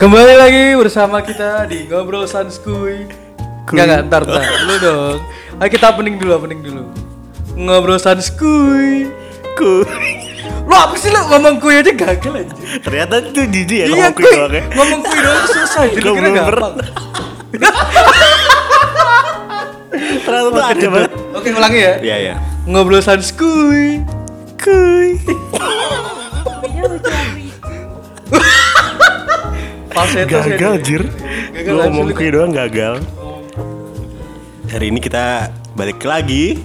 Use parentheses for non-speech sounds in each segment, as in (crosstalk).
Kembali lagi bersama kita di Ngobrol Sanskuy Enggak, enggak, ntar, ntar, dulu dong. Ayo kita opening dulu, opening dulu. Ngobrol Sanskuy Kuy. Lu apa sih lu? Ngomong kuy aja gagal aja Ternyata itu jijik ya Iya ngomong kuy kuy, doang ya. ngomong kuy doang susah Jadi kira gampang. Ternyata tuh ada banget. Oke ulangi ya. Iya iya. Ngobrol Sanskuy Kuy. (laughs) Falsetto Gagal ini. jir. Gagal Lu ngomong kuy doang gagal. Hari ini kita balik lagi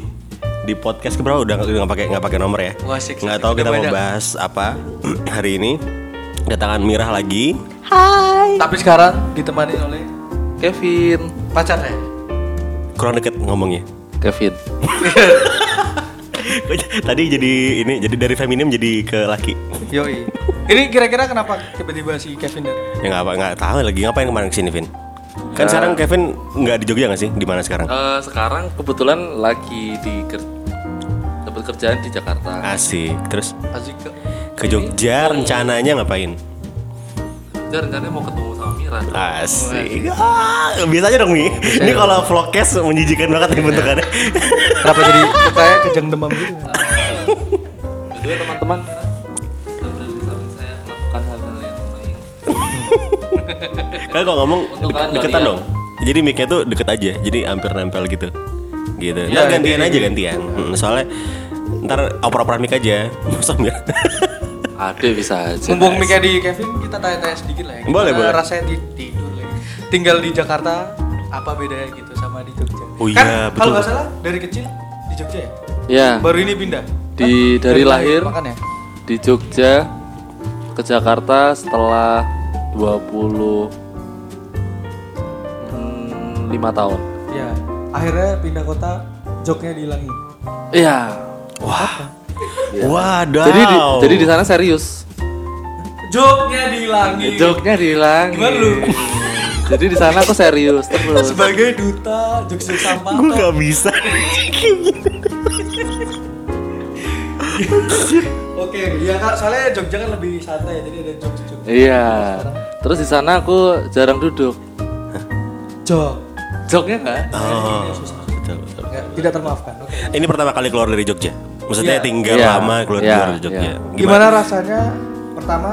di podcast keberapa udah udah nggak pakai nggak pakai nomor ya. Nggak tahu kita mau bahas apa (clears throat) hari ini. Kedatangan Mirah lagi. Tapi sekarang ditemani oleh Kevin Pacarnya Kurang deket ngomongnya. Kevin. (laughs) Tadi jadi ini jadi dari feminim jadi ke laki. Yoi Ini kira-kira kenapa tiba-tiba si Kevin dan Ya nggak apa nggak tahu lagi ngapain kemarin ke sini Vin. Kan Nah. sekarang Kevin nggak di Jogja nggak sih? Di mana sekarang? Eh, sekarang kebetulan lagi di ker- dapat kerjaan di Jakarta. Asik. Terus Asik ke ke Jogja rencananya ngapain? Kerja rencananya mau ketemu sama Mira. Asik. Ah, biasa aja dong Mi. Ini kalau vlogcast menjijikan banget nih bentukannya. Kenapa jadi kayak kejang demam gitu Jadi teman-teman (laughs) kan kalau ngomong Untuk dek- deketan dong. Jadi mic-nya tuh deket aja. Jadi hampir nempel gitu. Gitu. Ya, Ntar gantian ganti- aja gantian. Hmm, soalnya ntar oper-operan mic aja. Masa Mir? Ada bisa aja. Mumpung mic di Kevin kita tanya-tanya sedikit lah ya Boleh, Gimana boleh. Rasanya di, tidur lagi Tinggal di Jakarta Apa bedanya gitu sama di Jogja Oh Kan iya, kalau betul. nggak salah dari kecil di Jogja ya Ya, Baru ini pindah di dari lahir Makanya di Jogja ke Jakarta setelah 20 hmm, lima tahun. Ya Akhirnya pindah kota Jognya dihilangin Iya. Wah. Waduh. Jadi di, jadi di sana serius. Jognya dihilangin Joknya dihilangin. Gimana lu? Jadi di sana aku serius terus. Sebagai duta Jogja Sampah gue gak bisa. (laughs) Oke, iya kak, soalnya Jogja kan lebih santai, jadi ada jog jog. Iya. Terus di sana aku jarang duduk. Jog, Joknya enggak? Oh. Betul, betul. Nggak, tidak termaafkan. Oke. Ini pertama kali keluar dari Jogja. Maksudnya Iya. tinggal Iya. lama keluar Iya, dari Jogja. iya. Gimana rasanya? Pertama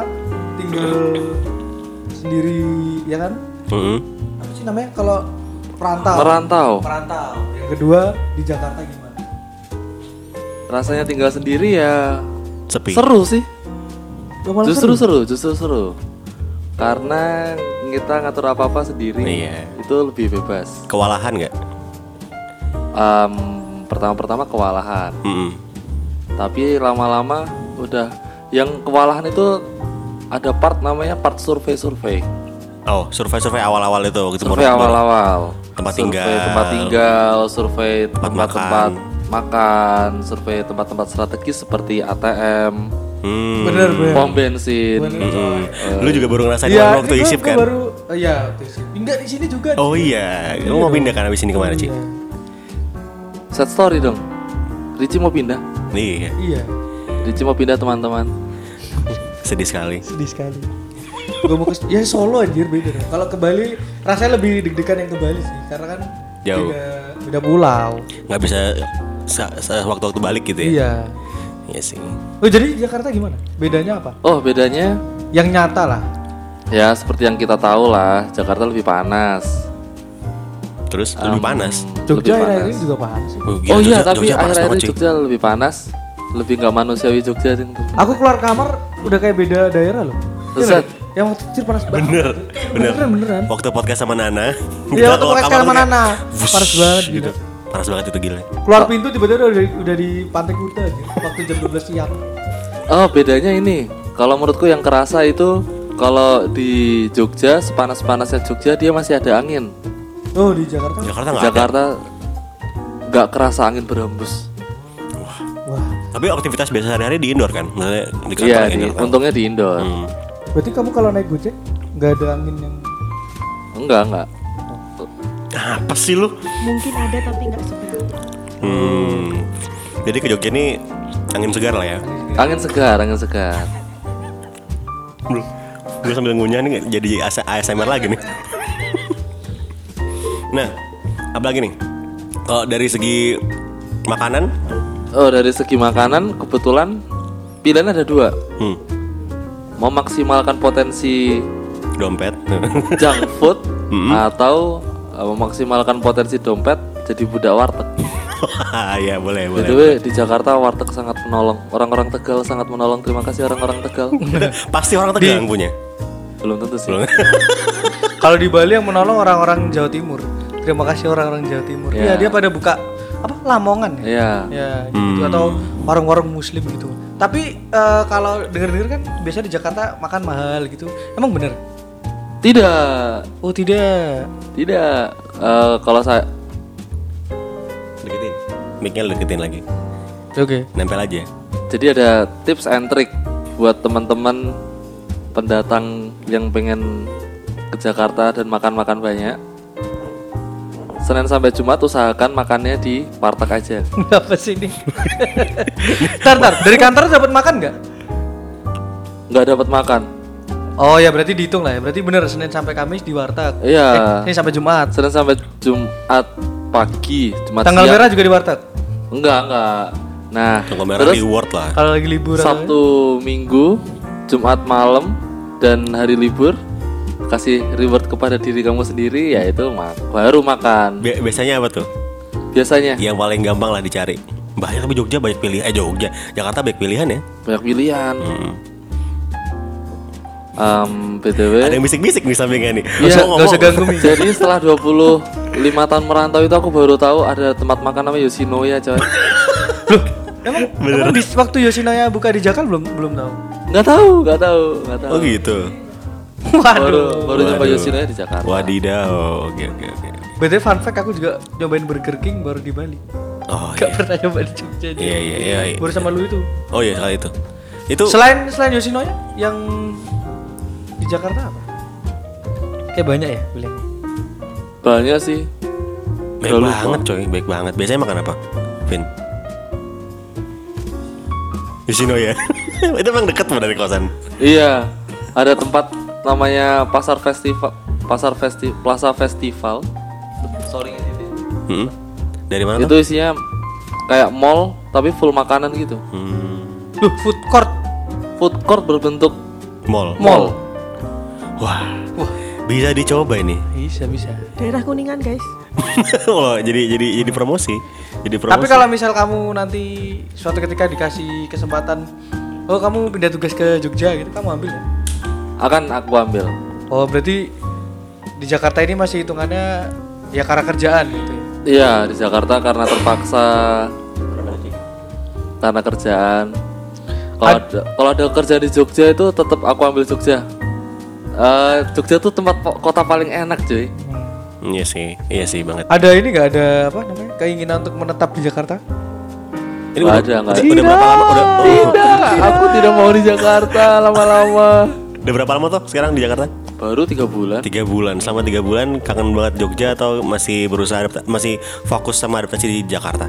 tinggal sendiri, ya kan? Mm-mm. Apa sih namanya kalau perantau? Merantau. Perantau. Yang kedua di Jakarta gimana? Rasanya tinggal sendiri ya Sepi. seru sih. Gak malah Justru seru. seru, justru seru. Karena kita ngatur apa-apa sendiri. Iya. Itu lebih bebas. Kewalahan nggak? Em, pertama-pertama kewalahan. Mm-mm. Tapi lama-lama udah yang kewalahan itu ada part namanya part survei-survei. Oh, survei-survei awal-awal itu Survei awal-awal. Tempat Survei tinggal. tempat tinggal, survei Tempat tempat-tempat makan, survei tempat-tempat strategis seperti ATM, Hmm. Bener bener. pom bensin. Bener, coy. Lu juga baru ngerasain Iya, waktu isip kan? Baru, oh, iya, waktu isip. Enggak di sini juga. Oh iya, lu mau pindah kan abis ini ke mana Ci? Iya. Set story dong. Ricci mau pindah. Iya, Iya, Ricci mau pindah teman-teman. (laughs) sedih sekali. sedih sekali. Gue mau ke ya Solo anjir beda. dong. Kalau ke Bali rasanya lebih deg-degan yang ke Bali sih, karena kan Jauh. beda, beda pulau. Nggak bisa sa- sa- waktu-waktu balik gitu ya? Iya. Iya sih. Oh jadi di Jakarta gimana? Bedanya apa? Oh, bedanya Yang nyata lah. ya seperti yang kita tahu lah, Jakarta lebih panas. Terus lebih panas. Jogja Lebih akhir-akhir panas. ini juga panas sih. Oh, gila, oh iya, Jogja- tapi Jogja panas akhir-akhir. Jogja lebih panas, lebih nggak manusiawi Jogja sih. Aku keluar kamar udah kayak beda daerah loh. Iya Buset. nggak? Yang waktu kecil panas banget. Bener, bener. Beneran beneran. Waktu podcast sama Nana. Iya, waktu podcast sama Nana. wush, Panas banget, gitu. gila. Panas banget itu gila. Keluar pintu tiba-tiba udah di, udah di Pantai Kuta aja. Waktu jam 12 siang. Oh, bedanya ini. Kalau menurutku yang kerasa itu kalau di Jogja sepanas-panasnya Jogja dia masih ada angin. Oh di Jakarta. Jakarta Di nggak ada. Jakarta nggak kerasa angin berhembus. Wah. Tapi aktivitas biasa sehari-hari di indoor kan? Maksudnya di kantor Iya, di, indoor kan? untungnya di indoor. Hmm. Berarti kamu kalau naik Gojek nggak ada angin yang Enggak, enggak. Apa sih lu? Mungkin ada tapi nggak seberapa. Hmm. Jadi ke Jogja ini angin segar lah ya. Angin segar, angin segar. Belum. Gue sambil ngunyah nih jadi AS- ASMR lagi nih. nah, apa lagi nih? Kalau dari segi makanan, Oh dari segi makanan kebetulan pilihan ada dua. hmm, Memaksimalkan potensi dompet. junk food Mm-mm. (laughs) atau memaksimalkan potensi dompet jadi budak warteg. ya boleh boleh. BTW di Jakarta warteg sangat menolong. Orang-orang Tegal sangat menolong. Terima kasih orang-orang Tegal. (laughs) Pasti orang Tegal yang punya. Belum tentu sih. Belum. (laughs) Kalau di Bali yang menolong orang-orang Jawa Timur. Terima kasih orang-orang Jawa Timur. Iya, Ya. dia pada buka apa? Lamongan ya. Iya. Ya, gitu atau warung-warung muslim gitu. Tapi eh, kalau denger-denger kan biasanya di Jakarta makan mahal gitu. Emang bener? Tidak. Oh, tidak. Tidak. Eh, kalau saya deketin. Mic-nya lu deketin lagi. Oke. Nempel aja. Jadi ada tips and trick buat teman-teman pendatang yang pengen ke Jakarta dan makan-makan banyak. Senin sampai Jumat usahakan makannya di warteg aja. (laughs) Apa sih ini? Dari kantor dapat makan nggak? Nggak dapat makan. Oh ya berarti dihitung lah ya. Berarti bener Senin sampai Kamis di warteg. Iya. Eh, Senin sampai Jumat. Senin sampai Jumat pagi, Jumat Tanggal siang. merah juga di warteg. Enggak, enggak. Nah, Tunggu merah terus reward lah. Kalau lagi liburan. Sabtu, Minggu, Jumat malam dan hari libur kasih reward kepada diri kamu sendiri yaitu mak baru makan. Bi- biasanya apa tuh? Biasanya Yang paling gampang lah dicari. Banyak tapi Jogja banyak pilihan. Eh Jogja, Jakarta banyak pilihan ya. banyak pilihan. Hmm. Em, BTW. Ada yang bisik-bisik nih sampingnya nih. Iya, nggak usah ganggu Mi. Jadi setelah 25 tahun merantau itu aku baru tahu ada tempat makan namanya Yoshinoya coy. Loh, emang, emang di waktu Yoshinoya buka di Jakarta belum belum tahu. Nggak tahu, nggak tahu, nggak tahu. Oh gitu. Baru Waduh. baru nyoba Waduh. Yoshinoya di Jakarta. Wadidaw. Oke oke oke. BTW fun fact aku juga nyobain Burger King baru di Bali. Oh Gak iya. pernah nyoba di Jogja. Iya iya iya. iya. Baru sama lu itu. Oh iya sekali itu. Itu Selain selain Yoshinoya yang di Jakarta apa? Kayak banyak ya pilihan. Banyak sih. baik lupa. banget coy, baik banget. Biasanya makan apa? Vin. Yoshinoya. (laughs) itu emang deket mau dari kosan. Iya, ada tempat namanya Pasar Festival, Pasar Festi, Plaza Festival. Sorry ini. Hmm. Dari mana Itu tuh? isinya kayak mall tapi full makanan gitu. Hmm. Loh, food court. Food court berbentuk Mall. Mall. Wah. Wah, Bisa dicoba ini. bisa bisa. Daerah Kuningan guys. (laughs) oh, jadi jadi jadi promosi. Jadi promosi. Tapi kalau misal kamu nanti suatu ketika dikasih kesempatan Oh kamu pindah tugas ke Jogja gitu, kamu ambil ya? akan aku ambil. Oh berarti di Jakarta ini masih hitungannya ya karena kerjaan gitu ya? Iya di Jakarta karena terpaksa karena kerjaan. Kalau ada kalau ada kerja di Jogja itu tetap aku ambil Jogja. Eh, Jogja tuh tempat kota paling enak cuy. Iya sih, iya sih banget. Ada ini nggak ada apa namanya keinginan untuk menetap di Jakarta? Ini udah, ada, nggak udah, ada. udah berapa lama? Udah, oh, Tidak, aku tidak mau di Jakarta lama-lama. udah berapa lama tuh sekarang di Jakarta? Baru tiga bulan. Tiga bulan. Selama tiga bulan kangen banget Jogja atau masih berusaha masih fokus sama adaptasi di Jakarta?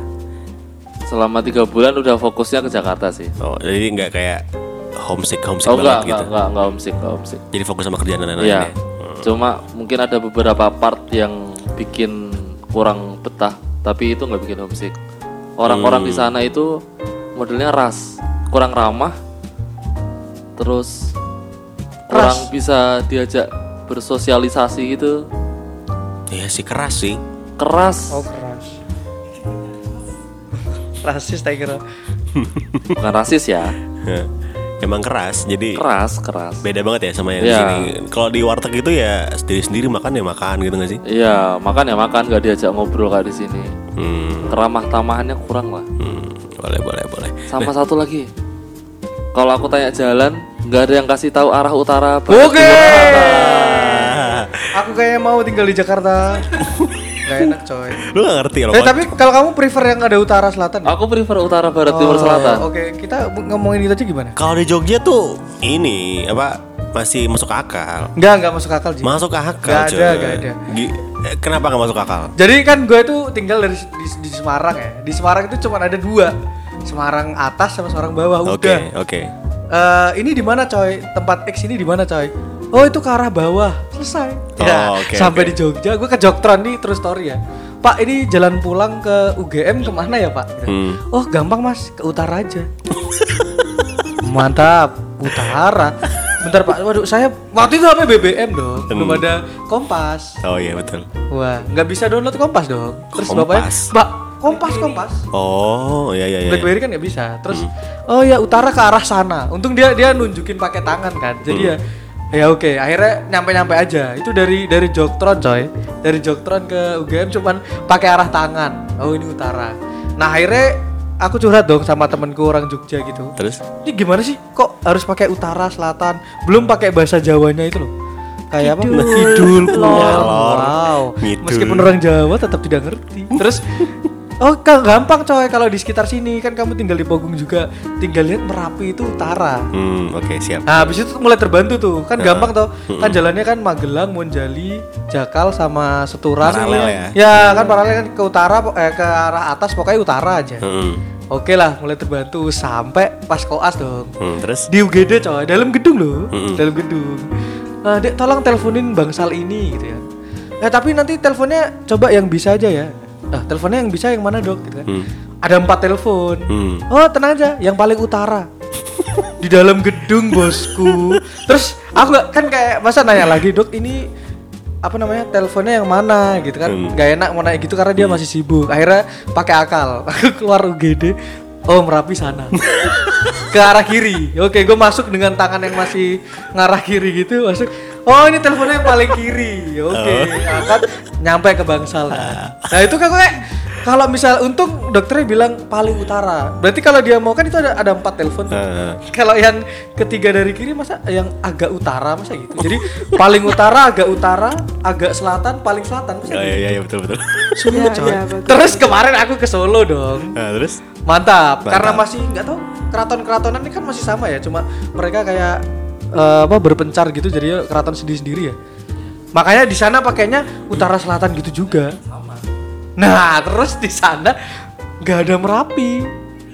Selama tiga bulan udah fokusnya ke Jakarta sih. Oh, jadi nggak kayak homesick homesick Oh banget enggak, gitu. enggak, enggak, enggak homesick, enggak homesick. Jadi fokus sama kerjaan dan lain-lain Iya. ya. Cuma mungkin ada beberapa part yang bikin kurang betah, tapi itu nggak bikin homesick. Orang-orang di sana itu modelnya ras, kurang ramah, terus kurang bisa diajak bersosialisasi gitu, Iya sih keras sih. keras, Oh keras. Rasis tak kira. bukan rasis ya, Emang keras. Jadi keras, keras. beda banget ya sama yang di Iya. sini. Kalau di warteg itu ya sendiri-sendiri makan ya makan gitu nggak sih? Iya, makan ya makan, nggak diajak ngobrol kayak di sini. Hmm, Keramah tamahannya kurang lah. hmm, boleh boleh boleh. Sama satu lagi. Kalau aku tanya jalan, nggak ada yang kasih tahu arah utara. barat, Oke. Ah, Aku kayaknya mau tinggal di Jakarta. (laughs) Gak enak coy. lu gak ngerti loh. Eh tapi kalau kamu prefer yang ada utara selatan? ya? Aku prefer utara, barat, Oh, timur, selatan. Oke, kita ngomongin itu aja gimana? Kalau di Jogja tuh ini apa masih masuk akal. Enggak, enggak masuk akal Ji. Masuk akal. Nggak ada, coy. nggak ada. Gi- eh, kenapa nggak masuk akal? Jadi kan gue tuh tinggal dari di, di Semarang ya. Di Semarang itu cuma ada dua. Semarang atas sama Semarang bawah Oke udah. oke. Eh, ini di mana coy? Tempat X ini di mana coy? Oh itu ke arah bawah selesai ya Oh, oke, sampai oke. di Jogja gue ke Joktron nih terus story ya Pak ini jalan pulang ke UGM ke mana ya Pak Gitu. Hmm. oh gampang mas ke utara aja mantap utara bentar Pak waduh saya waktu itu apa BBM dong belum Hmm. ada Kompas Oh iya betul. wah nggak bisa download Kompas dong terus Kompas. bapaknya Pak Kompas Kompas Oh iya iya iya. BlackBerry kan nggak bisa. Terus oh ya utara ke arah sana. Untung dia dia nunjukin pakai tangan kan. Jadi ya ya oke. Akhirnya nyampe-nyampe aja. Itu dari dari Joktron coy. Dari Joktron ke UGM cuman pakai arah tangan. Oh ini utara. Nah akhirnya aku curhat dong sama temenku orang Jogja gitu. Terus? Ini gimana sih? Kok harus pakai utara, selatan? Belum pakai bahasa Jawanya itu loh. Kayak apa? Kidul. Kidul, kulon. Wow. Meskipun orang Jawa tetap tidak ngerti. Terus Oh, kan gampang coy kalau di sekitar sini kan kamu tinggal di Pogung juga. Tinggal lihat Merapi itu utara. Hmm oke siap. Nah, habis itu mulai terbantu tuh. Kan gampang toh. Kan jalannya kan Magelang, Monjali, Jakal sama Seturan. Paralel ya? Ya, kan paralel kan ke utara eh, ke arah atas pokoknya utara aja. Hmm. Oke lah, mulai terbantu sampai pas koas dong. Hmm, terus? Di UGD coy, dalam gedung loh, Mm-mm. dalam gedung. Eh, Dek, tolong teleponin Bangsal ini gitu ya. Eh tapi nanti teleponnya coba yang bisa aja ya. Nah, teleponnya yang bisa yang mana dok? Gitu kan. Hmm. Ada empat telepon. Hmm. Oh tenang aja, yang paling utara. (laughs) Di dalam gedung bosku. Terus aku kan kayak masa nanya lagi dok ini apa namanya teleponnya yang mana gitu kan Hmm. nggak enak mau nanya gitu karena dia masih sibuk akhirnya pakai akal (laughs) aku keluar UGD oh merapi sana (laughs) ke arah kiri oke gue masuk dengan tangan yang masih ngarah kiri gitu masuk oh ini teleponnya yang paling kiri oke angkat nyampe ke bangsal kan. nah itu kan kayak kalau misal untung dokternya bilang paling utara berarti kalau dia mau kan itu ada ada empat telepon. Eh, kalau yang ketiga dari kiri masa yang agak utara masa gitu jadi paling utara agak utara agak selatan paling selatan masa oh, gitu? iya iya iya, betul betul. Iya, coy. iya, bagus. terus kemarin aku ke Solo dong Nah, terus? Mantap, Mantap. karena masih nggak tahu keraton-keratonan ini kan masih sama ya, cuma mereka kayak eh, apa berpencar gitu jadi keraton sendiri-sendiri ya. Makanya di sana pakainya utara selatan gitu juga. Nah, terus di sana nggak ada Merapi.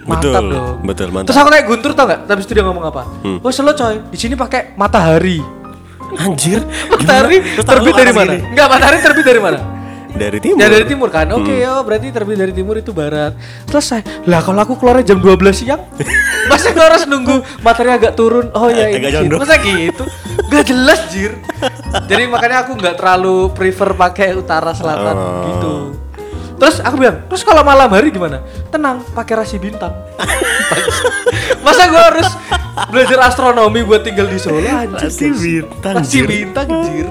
Mantap Betul, dong. betul, mantap. Terus aku kayak Guntur tau nggak? Habis itu dia ngomong apa? Hmm. Oh, Solo coy, di sini pakai matahari. Anjir. (laughs) Matahari terbit dari mana? gini? Enggak, matahari terbit dari mana? Dari timur. Ya dari timur kan. Oke, oh berarti terbit dari timur itu barat. Selesai. Lah kalau aku keluarnya jam 12 siang, (laughs) masa gue harus nunggu materi agak turun? Oh ya ini. Agak sih. condong. Masa gitu? Gak jelas jir. Jadi makanya aku nggak terlalu prefer pakai utara selatan Oh. gitu. Terus aku bilang, terus kalau malam hari gimana? Tenang, pakai rasi bintang. (laughs) Masa gue harus belajar astronomi buat tinggal di Solo? Anjir, Rasi bintang, Rasi Jir. bintang, jir.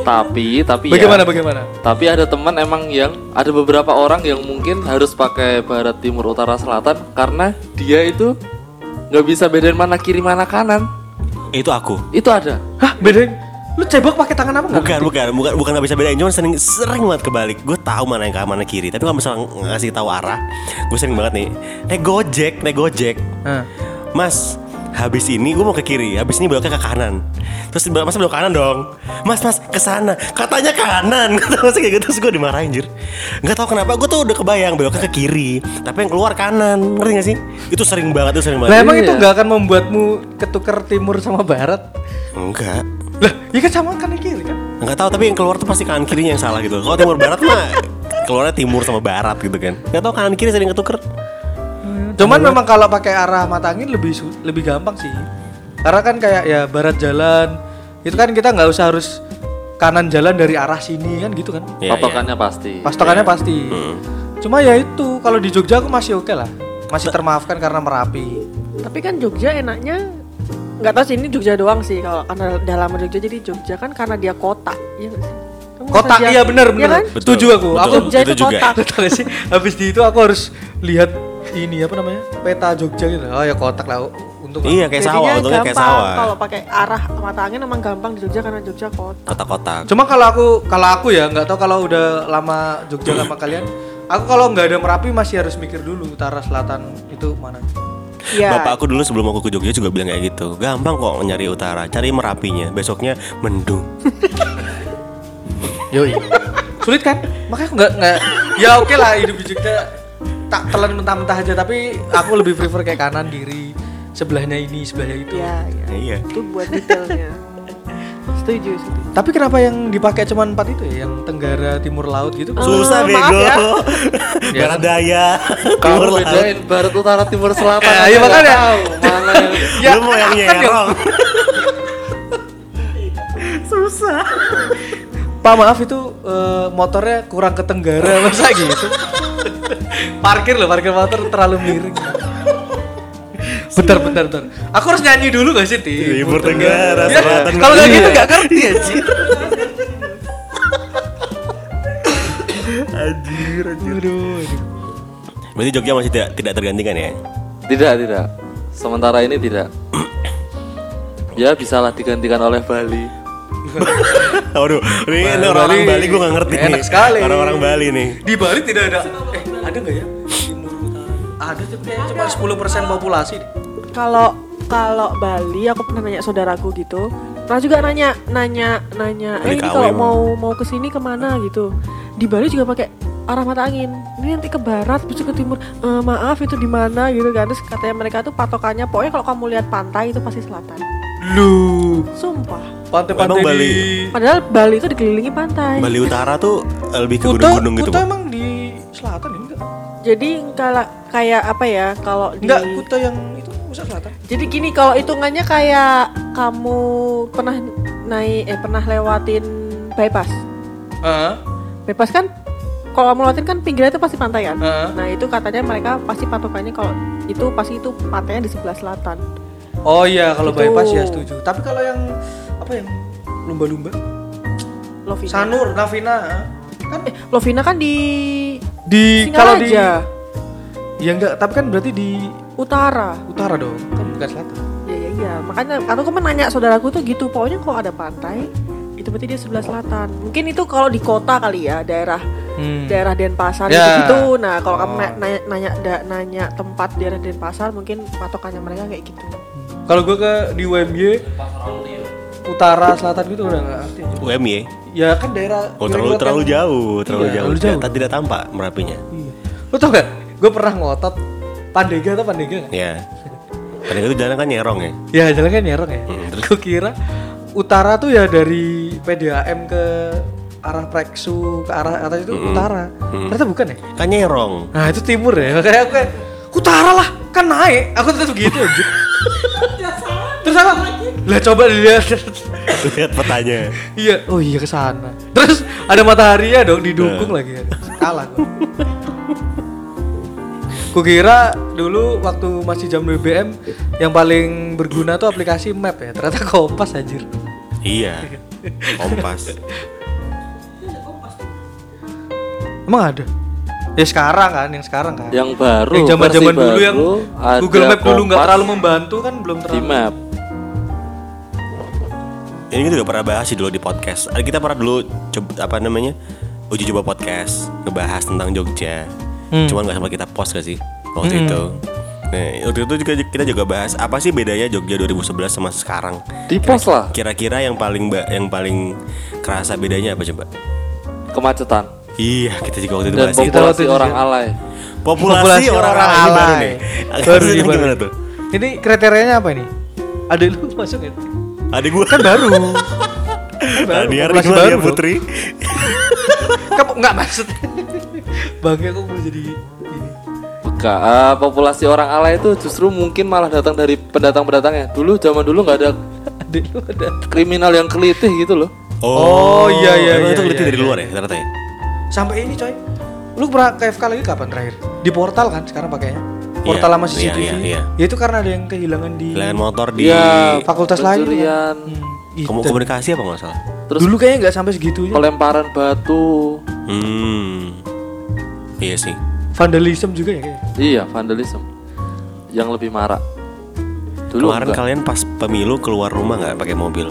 Tapi tapi Bagaimana, ya, bagaimana? Tapi ada teman emang yang ada beberapa orang yang mungkin harus pakai barat timur utara selatan karena dia itu nggak bisa bedain mana kiri mana kanan. Itu aku. Itu ada. Hah, bedain? Lu cebok pakai tangan apa nggak? Bukan, bukan, bukan, bukan nggak bisa bedain. Cuma sering, sering banget kebalik. Gue tahu mana yang kanan mana kiri. Tapi kalau misalnya ngasih tahu arah, gue sering banget nih. Naik gojek, naik gojek. Nah. Mas, habis ini gue mau ke kiri, habis ini beloknya ke kanan. Terus mas belok kanan dong. Mas, mas ke sana. Katanya kanan. (laughs) Kata mas kayak gitu terus gue dimarahin jir. Gak tahu kenapa gue tuh udah kebayang beloknya ke kiri, tapi yang keluar kanan. Ngerti gak sih? Itu sering banget, itu sering Lah banget. emang itu Iya. nggak akan membuatmu ketukar timur sama barat? Enggak. Lah, ya kan sama kanan kiri kan? Enggak tahu tapi yang keluar tuh pasti kanan kirinya yang salah gitu. Kalau timur barat mah keluarnya timur sama barat gitu kan. Gak tahu kanan kiri sering ketuker. Cuman memang kalau pakai arah mata angin lebih lebih gampang sih. Karena kan kayak ya barat jalan itu kan kita nggak usah harus kanan jalan dari arah sini kan gitu kan. Iya, Patokannya pasti. Pastokannya pasti. Hmm. Cuma ya itu kalau di Jogja aku masih oke lah. Masih termaafkan karena Merapi. Tapi kan Jogja enaknya nggak tahu sih ini Jogja doang sih kalau karena dalam Jogja jadi Jogja kan karena dia kota. Iya Kota iya bener Iya bener. kan? Betul. Setuju aku. Betul. Aku Jogja itu, Itu juga. kota. (laughs) Sih? Habis di itu aku harus lihat ini apa namanya? Peta Jogja gitu. Oh ya kotak lah untuk Iya kayak sawah, untungnya kayak gampang. sawah. Kalau pakai arah mata angin emang gampang di Jogja karena Jogja kota. Kotak-kotak. Cuma kalau aku kalau aku ya nggak tahu kalau udah lama Jogja sama kalian. Aku kalau nggak ada Merapi masih harus mikir dulu utara selatan itu mana. Iya. Bapak aku dulu sebelum aku ke Jogja juga bilang kayak gitu. Gampang kok nyari utara, cari merapinya. Besoknya mendung. (laughs) Yoi. Sulit kan? Makanya aku nggak nggak. Ya oke lah hidup di Jogja tak telan mentah-mentah aja tapi aku lebih prefer kayak kanan kiri sebelahnya ini sebelahnya itu. Iya, iya. Iya. Itu buat detailnya. setuju, setuju. Tapi kenapa yang dipakai cuma empat itu ya? Yang Tenggara, Timur Laut gitu? Susah Eh, maaf bego. ya. (laughs) Barat daya. Timur laut. bedain barat utara timur selatan. Eh, aja iya, makanya. tahu Mana yang (laughs) Ya, Lu mau yang nyerong. (laughs) Pak maaf itu eh, motornya kurang ke Tenggara masa gitu. Parkir loh, parkir motor terlalu miring. Bentar, bentar, bentar. Aku harus nyanyi dulu gak sih, Ti? Timur Tenggara, Ya, Selatan Kalau nggak gitu nggak ngerti ya, Ci. Anjir, anjir. Aduh, aduh. Berarti Jogja masih tidak tidak tergantikan ya? Tidak, tidak. Sementara ini tidak. ya bisalah digantikan oleh Bali. Waduh, ini, ini Bali- orang-orang Bali gue gak ngerti enak nih. sekali. Orang-orang Bali nih. Di Bali tidak ada. Eh, ada nggak ya? Timur Utara. Ada tapi kayaknya cuma 10% populasi. deh. Kalau kalau Bali aku pernah nanya saudaraku gitu. Pernah juga nanya nanya nanya eh ini kalau mau mau ke sini ke mana gitu. Di Bali juga pakai arah mata angin. Ini nanti ke barat, terus ke timur. "Eh, maaf itu di mana gitu kan. Terus katanya mereka tuh patokannya pokoknya kalau kamu lihat pantai itu pasti selatan. Lu Sumpah. pantai-pantai Bali- di Padahal Bali itu dikelilingi pantai. Bali Utara tuh lebih ke gunung-gunung gitu. Kuta emang di selatan ya? Enggak. Jadi kalau kayak apa ya kalau di Enggak, Kuta yang itu pusat selatan. Jadi gini kalau hitungannya kayak kamu pernah naik eh pernah lewatin bypass. Heeh. Bypass kan kalau kamu lewatin kan pinggirnya itu pasti pantai kan. Heeh. Nah, itu katanya mereka pasti patokannya kalau itu pasti itu pantainya di sebelah selatan. Oh iya, kalau Itu. bypass ya setuju. Tapi kalau yang apa yang lumba-lumba? Lovina. Sanur, Navina, ah. kan Eh, Lovina kan di di kalau di ya enggak, tapi kan berarti di utara. utara dong, kan bukan selatan. Ya ya iya, makanya aku kemarin nanya saudaraku tuh gitu, pokoknya kalau ada pantai itu berarti dia sebelah selatan. Mungkin itu kalau di kota kali ya, daerah Hmm. daerah Denpasar Ya. gitu. Nah, kalau kamu Oh. na- nanya nanya, da- nanya tempat daerah Denpasar, mungkin patokannya mereka kayak gitu. Kalau gue ke di UMY utara selatan gitu udah nggak ngerti. aja. UMY. Ya kan daerah Oh terlalu terlalu kan- jauh, terlalu Iya, jauh. terlalu jauh. Tidak, tidak tampak merapinya. Iya. Lo tau gak? Gue pernah ngotot Pandega atau Pandega gak? Ya. Karena itu jalan kan nyerong ya. Ya jalan kan nyerong ya. Hmm, terus? Gue kira utara tuh ya dari PDAM ke arah Preksu ke arah atas itu Mm-mm. utara. Mm. Ternyata bukan ya? Kan nyerong. Nah itu timur ya. Makanya aku kayak utara lah kan naik. Aku tetap begitu aja. (laughs) Terus aku lah coba dilihat. Lihat petanya. iya, oh iya ke sana. Terus ada matahari ya dong didukung lagi. Kalah gua. Kukira dulu waktu masih jam BBM yang paling berguna tuh aplikasi map ya. Ternyata kompas anjir. Iya. Kompas. Emang ada? Ya sekarang kan, yang sekarang kan. Yang baru. yang zaman-zaman dulu yang Google Map dulu nggak terlalu membantu kan belum di terlalu. map. Ini kita juga pernah bahas sih dulu di podcast. Ada kita pernah dulu coba apa namanya? Uji coba podcast ngebahas tentang Jogja. Hmm. Cuman nggak sempat kita post gak sih waktu Hmm. itu. Nah, waktu itu juga kita juga bahas apa sih bedanya Jogja 2011 sama sekarang. Di pos lah. Kira-kira yang paling yang paling kerasa bedanya apa coba? Kemacetan. Iya, kita juga waktu itu Dan bahas populasi itu orang juga. alay. Populasi, orang-orang alay. baru nih. Baru nih, baru. gimana tuh? Ini kriterianya apa ini? Ada lu masuk ya? Adik gua Kan baru. (laughs) Kan baru. Rizwan baru ya dong. Putri. (laughs) Kamu nggak maksud. Bangga kok mau jadi ini. Enggak, eh, populasi orang alay itu justru mungkin malah datang dari pendatang-pendatangnya. Dulu zaman dulu nggak ada (laughs) Adik kriminal yang kelitih gitu loh. Oh, iya, iya, iya, Itu keliti iya, dari iya. luar ya ternyata ya. Sampai ini coy. Lu pernah ke FK lagi kapan terakhir? Di portal kan sekarang pakainya. Portal Iya, sama iya, CCTV. iya, iya. Ya itu karena ada yang kehilangan di Kehilangan motor di Iya, fakultas lain. pencurian. Hmm, gitu. Komu- komunikasi apa nggak salah? Terus Dulu kayaknya nggak sampai segitunya. pelemparan batu. Hmm. Iya sih. Vandalism juga ya kayaknya. Iya, vandalisme. Yang lebih marak. Dulu Kemarin enggak. kalian pas pemilu keluar rumah nggak pakai mobil?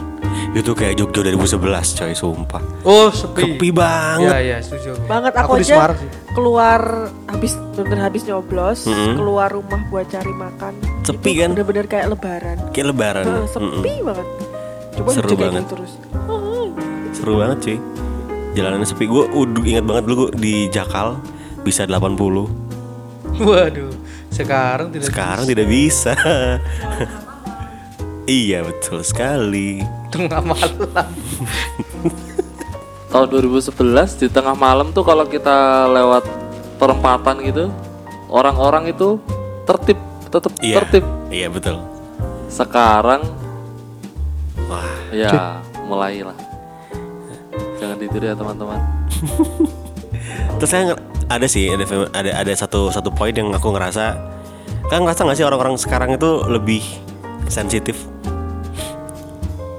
Itu kayak Jogja 2011 coy, sumpah. Oh, sepi. Sepi banget. Iya, iya, setuju. Banget aku, di aja Semarang sih. keluar habis bener habis nyoblos, Mm-mm. keluar rumah buat cari makan. Sepi Itu kan? Bener-bener kayak lebaran. Kayak lebaran. Mm-mm. sepi banget. Coba Seru banget. terus. Seru banget cuy. Jalanan sepi. Gue udah ingat banget dulu gua di Jakal bisa 80. Waduh, sekarang tidak Sekarang tidak bisa. (laughs) iya betul sekali. Tengah malam. tahun 2011 di tengah malam tuh kalau kita lewat perempatan gitu orang-orang itu tertib tetap Iya. tertib Iya betul. sekarang Wah, ya mulailah jangan ditiru ya teman-teman terus saya ada sih ada ada ada satu satu poin yang aku ngerasa kan ngerasa nggak sih orang-orang sekarang itu lebih sensitif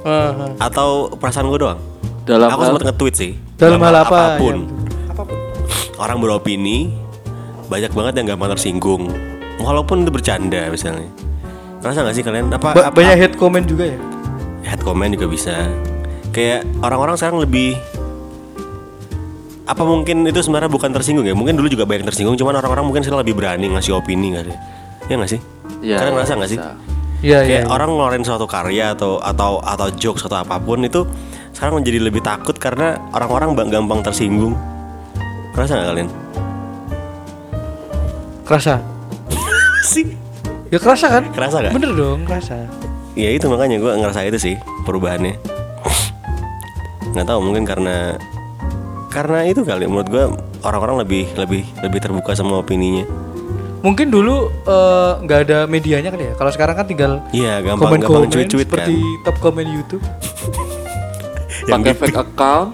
Heeh. atau perasaan gue doang? dalam aku sempat nge-tweet sih. Dalam hal apa? Apa pun. Ya, apa pun. Orang beropini banyak banget yang gampang tersinggung. Walaupun itu bercanda misalnya. Ngerasa gak sih kalian apa, Ba- apa banyak hate comment juga ya. head comment juga bisa. Kayak orang-orang sekarang lebih apa mungkin itu sebenarnya bukan tersinggung ya? Mungkin dulu juga banyak tersinggung, cuman orang-orang mungkin sekarang lebih berani ngasih opini gak sih? Ya gak sih? ya, Kalian ya, ngerasa gak sih? Bisa. Iya, iya. Kayak orang ngeluarin suatu karya atau atau atau jokes atau apa pun itu sekarang menjadi lebih takut karena orang-orang gampang tersinggung. Kerasa nggak kalian? Kerasa. (laughs) Sih. Ya kerasa kan? Kerasa gak? Bener dong, kerasa. Ya itu makanya gue ngerasa itu sih perubahannya. Nggak tahu mungkin karena karena itu kali menurut gue orang-orang lebih lebih lebih terbuka sama opininya. Mungkin dulu eh, nggak ada medianya kan ya. Kalau sekarang kan tinggal Iya gampang gampang komen-komen cuit-cuit kan. seperti top komen YouTube. (laughs) Yang pakai fake account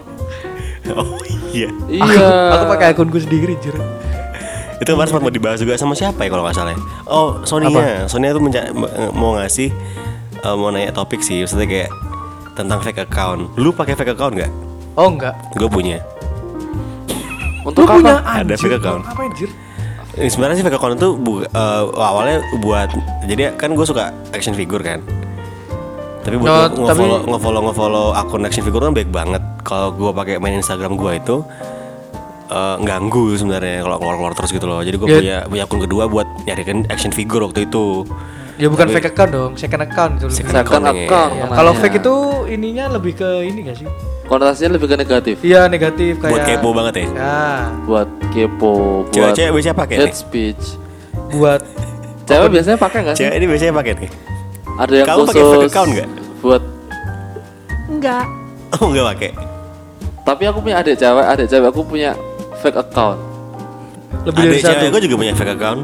(laughs) Oh iya. iya Aku pakai akunku sendiri, jujur. Itu kemarin sempat mau dibahas juga sama siapa ya kalau nggak salah ya? Oh, Sonia. Sonia tuh m- mau ngasih eh, mau nanya topik sih, maksudnya kayak tentang fake account. Lu pakai fake account nggak? Oh enggak. Gue punya. untuk Lu punya apa Ada fake account. Apa anjir? Ini sebenarnya sih account itu bu- eh, awalnya buat jadi kan gue suka action figure kan. Tapi buat Oh, nge- tapi- nge-follow nge-follow nge-follow akun action figure kan baik banget. Kalau gue pakai main Instagram gue itu eh, ganggu sebenarnya kalau keluar-keluar terus gitu loh. Jadi gue Ya. punya punya akun kedua buat nyarikan action figure waktu itu. Ya bukan Tapi- fake account dong, second account itu. Second second account ya. account Ya, namanya. Kalau fake itu ininya lebih ke ini gak sih? konotasinya lebih ke negatif Iya negatif kayak Buat kepo banget ya. Ya, buat kepo buat Cewek-cewek biasanya pakai hate nih. speech buat cewek biasanya pakai nggak sih Cewek ini biasanya pakai nih. ada yang Kamu khusus pakai fake account nggak? buat Enggak. Oh nggak pakai. tapi aku punya adik cewek adik cewek aku punya fake account lebih dari Adik satu. cewek gue juga punya fake account.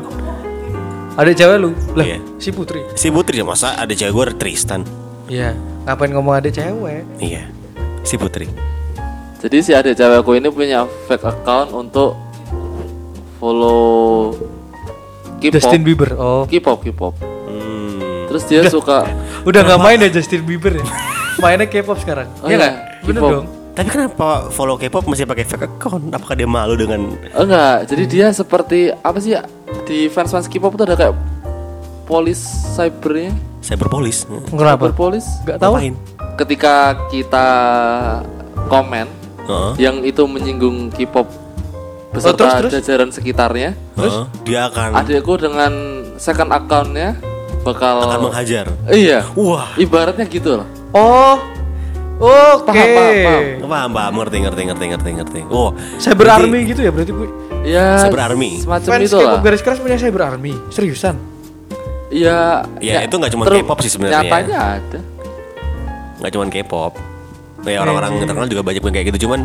Adik cewek lu? Lah, Iya. si Putri. Si Putri ya masa ada cewek gue Tristan. Iya. Ngapain ngomong adik cewek? Iya. Si Putri. jadi si adik cewekku ini punya fake account untuk follow K-pop Justin Bieber. Oh. K-pop K-pop Hmm. terus dia suka Udah nggak main ya Justin Bieber ya? (laughs) Mainnya K-pop sekarang. Oh Iya iya, nggak? Bener K-pop. dong. Tapi kenapa follow K-pop masih pakai fake account? Apakah dia malu dengan Oh, enggak jadi dia seperti apa sih ya di fans fans K-pop tuh ada kayak polis cybernya cyberpolis? Kenapa? cyber polis Gak tahu. Ngapain? ketika kita komen Heeh. yang itu menyinggung K-pop beserta Oh, terus, terus? jajaran sekitarnya Heeh. dia akan adikku dengan second accountnya bakal akan menghajar. iya Wah. ibaratnya gitu loh Oh. Oke. Paham, paham, paham. Paham, paham, ngerti, ngerti, ngerti, ngerti, ngerti. Oh, Cyber berarti Army gitu ya berarti Bu. ya Cyber Army. semacam Fans itu lah garis keras punya Cyber Army. Seriusan? iya Ya, itu nggak cuma K-pop sih sebenarnya. nyatanya ada Nggak cuma K-pop. Ya orang-orang terkenal juga banyak yang kayak gitu. Cuman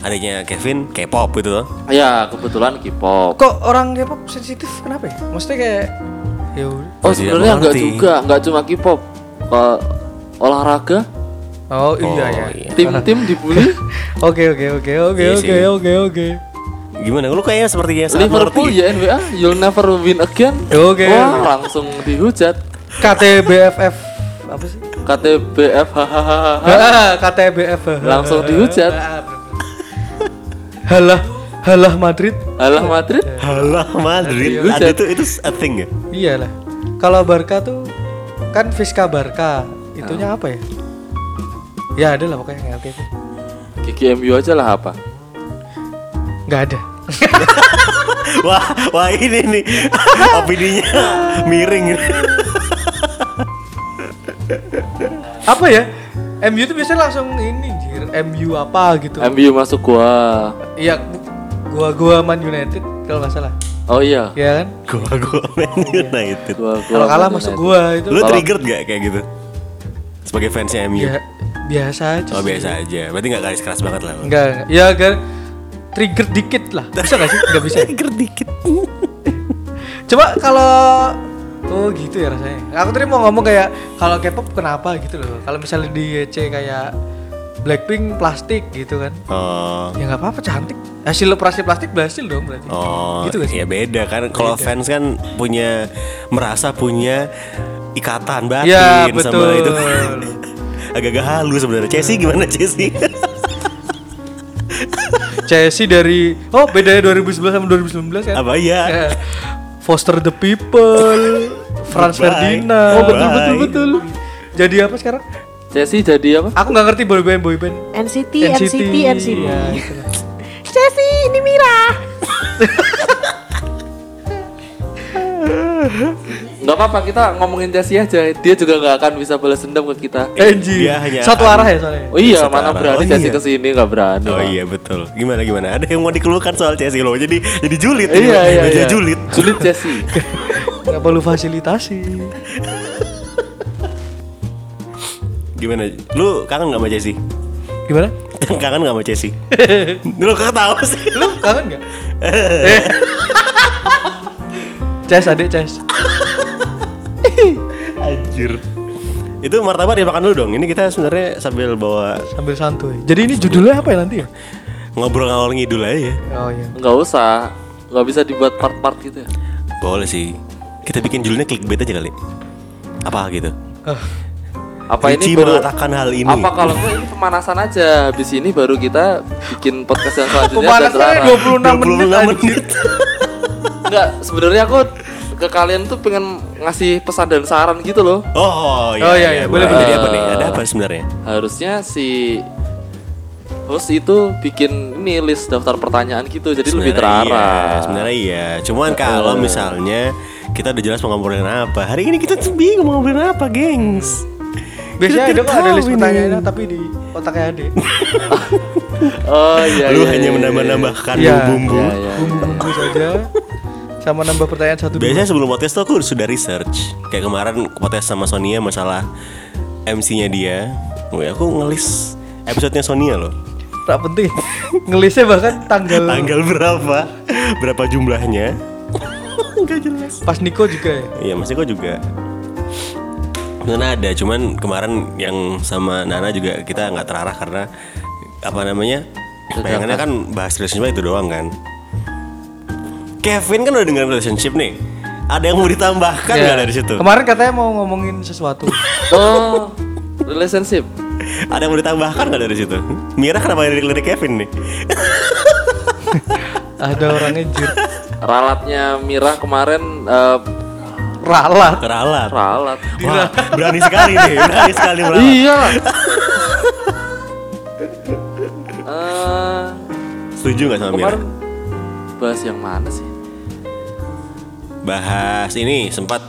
adiknya Kevin K-pop gitu loh. ya kebetulan K-pop Kok orang K-pop sensitif kenapa ya? Maksudnya kayak ya udah. oh sebenarnya enggak mengerti. juga enggak cuma K-pop Kalau olahraga Oh iya Oh, ya. iya. tim-tim dibully (laughs) Oke oke oke oke Iya oke oke oke. Gimana? Lu kayaknya sepertinya sangat Liverpool ya NBA you'll never win again Oke. wah langsung dihujat KTBFF apa sih? KTBF hahaha Ah, KTBF. Langsung dihujat. Halah halah Madrid. Alah Madrid Halah Madrid. Dihujat. Ada itu itu a thing ya? Iyalah. Kalau Barca tuh kan Fiska Barca. Itunya apa ya? Ya ada lah pokoknya kayak gitu. Gigi MU aja lah apa Nggak ada. (laughs) Wah, wah ini nih (laughs) opininya miring. Apa ya? MU tuh biasanya langsung ini jir. MU apa gitu. MU masuk gua Iya, gua gua Man United kalau nggak salah. oh iya Iya kan? Gua gua Man United. gua, gua Kalau kalah Man masuk United. gua itu. Lu triggered gak kayak gitu? Sebagai fansnya MU? Ya, biasa aja Oh sih. biasa aja. Berarti nggak garis keras banget lah. enggak enggak. ya agak trigger dikit lah bisa gak sih nggak bisa ya? Trigger dikit. (laughs) coba kalau oh gitu ya rasanya aku tadi mau ngomong kayak kalau K-pop kenapa gitu loh kalau misalnya di YC kayak Blackpink plastik gitu kan Oh. ya nggak apa-apa cantik hasil operasi plastik berhasil dong berarti Oh, gitu gak sih ya beda kan. Kalau fans kan punya merasa punya ikatan batin ya sama itu. (laughs) Agak-agak halus sebenarnya. Chelsea gimana Chelsea? (laughs) Chelsea dari oh bedanya 2011 sama 2019 kan Apa ya? Ya. Foster the People (laughs) Franz Goodbye. Ferdinand Oh, betul, betul, betul jadi apa sekarang Chelsea jadi apa? aku nggak ngerti boyband boyband NCT, NCT, NCT. ya, (laughs) gitu lah. Chelsea, ini Mira. Nggak apa-apa kita ngomongin Chelsea aja. Dia juga nggak akan bisa balas dendam ke kita. Anjir. Dia hanya satu arah ya soalnya Oh iya, Setara. mana berani Oh Chelsea iya. ke sini nggak berani. Oh iya betul. Gimana gimana? Ada yang mau dikeluhkan soal Chelsea loh. Jadi jadi julid. Iya iya Jadi iya. julid. Sulit Chelsea. (laughs) nggak perlu fasilitasi Gimana? Lu kangen gak sama Chelsea? gimana (laughs) kangen gak sama Chelsea? (laughs) Lu ketawa sih. lu kangen nggak Eh. Ces adik Ces Anjir. Itu martabak dimakan dulu dong. Ini kita sebenarnya sambil bawa sambil santuy jadi ini judulnya apa ya nanti ya ngobrol ngalor ngidul aja. oh iya Nggak usah. Nggak bisa dibuat part-part gitu ya. Boleh sih. Kita bikin judulnya clickbait aja kali. Apa gitu? Ah, Apa Ricci ini baru mengatakan hal ini. Apa kalau enggak ini pemanasan aja. Habis ini baru kita bikin podcast yang selanjutnya dan pemanasannya terarah. 26 menit 26 anjir. menit. Enggak, sebenarnya aku ke kalian tuh pengen ngasih pesan dan saran gitu loh. Oh, iya, Oh, iya, iya. Boleh, Jadi boleh. apa nih? Ada apa sebenarnya? Harusnya si host itu bikin ini list daftar pertanyaan gitu jadi lebih Sebenarnya terarah. Iya, sebenarnya iya. Cuman kalau misalnya kita udah jelas mau ngobrolin apa. Hari ini kita tuh bingung mau ngobrolin apa, gengs. biasanya ada kok ada list pertanyaannya tapi di otaknya adik (laughs) Oh iya Lu iya, hanya iya, menambah-nambahkan Iya. bumbu. Iya, iya. bumbu-bumbu saja sama nambah pertanyaan satu dua Biasanya sebelum podcast tuh aku sudah research. Kayak kemarin podcast sama Sonia masalah MC-nya dia. Wih, aku ngelis episodenya Sonia loh. tak penting (laughs) ngelisnya bahkan tanggal, Tanggal berapa? Berapa jumlahnya? (laughs) Gak jelas. pas Niko juga ya Iya, Mas Eko juga. Nana ada, cuman kemarin yang sama Nana juga kita nggak terarah karena apa namanya? Bayangannya kan bahas relationship itu doang kan. Kevin kan udah dengerin relationship nih. Ada yang mau ditambahkan Ya. nggak dari situ? kemarin katanya mau ngomongin sesuatu Oh, relationship. Ada yang mau ditambahkan nggak dari situ? Mira kenapa dari lirik Kevin nih? (laughs) ada orangnya jir Ralatnya Mira kemarin eh, ralat Teralat. ralat. Wah, berani sekali nih, berani sekali meralat. Iya. Eh, Setuju nggak sama Mira? kemarin bahas yang mana sih? Bahas ini sempat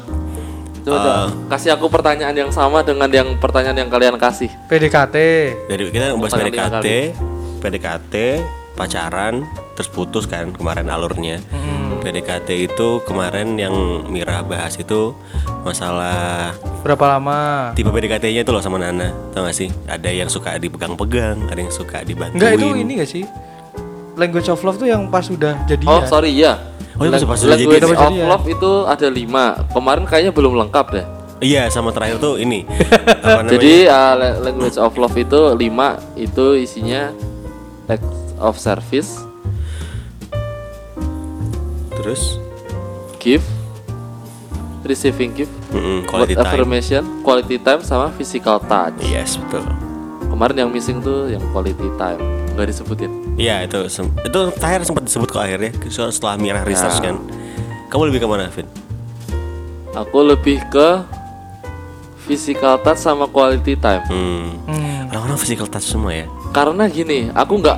Coba coba, kasih aku pertanyaan yang sama dengan yang pertanyaan yang kalian kasih. PDKT dari kita bahas PDKT, PDKT, pacaran, terus putus kan kemarin alurnya. PDKT itu kemarin yang Mira bahas itu masalah berapa lama tipe PDKT-nya itu loh sama Nana, tau gak sih? Ada yang suka dipegang-pegang, ada yang suka dibantuin. enggak itu ini gak sih language of love tuh yang pas udah jadi Oh sorry iya. Oh, itu pas- pas udah Language jadi. of love itu ada lima. Kemarin kayaknya belum lengkap deh. Iya, sama terakhir tuh ini. (laughs) Jadi uh, la- language of love itu lima itu isinya acts of service, terus gift, receiving gift, word quality time. affirmation, quality time sama physical touch. Yes, betul. Kemarin yang missing tuh yang quality time nggak disebutin. Iya, itu itu terakhir sempat disebut kok akhirnya so- setelah Mira research Ya. kan. Kamu lebih ke mana, Vin? Aku lebih ke physical touch sama quality time. Hmm. Hmm. Orang-orang physical touch semua ya. Karena gini, aku nggak,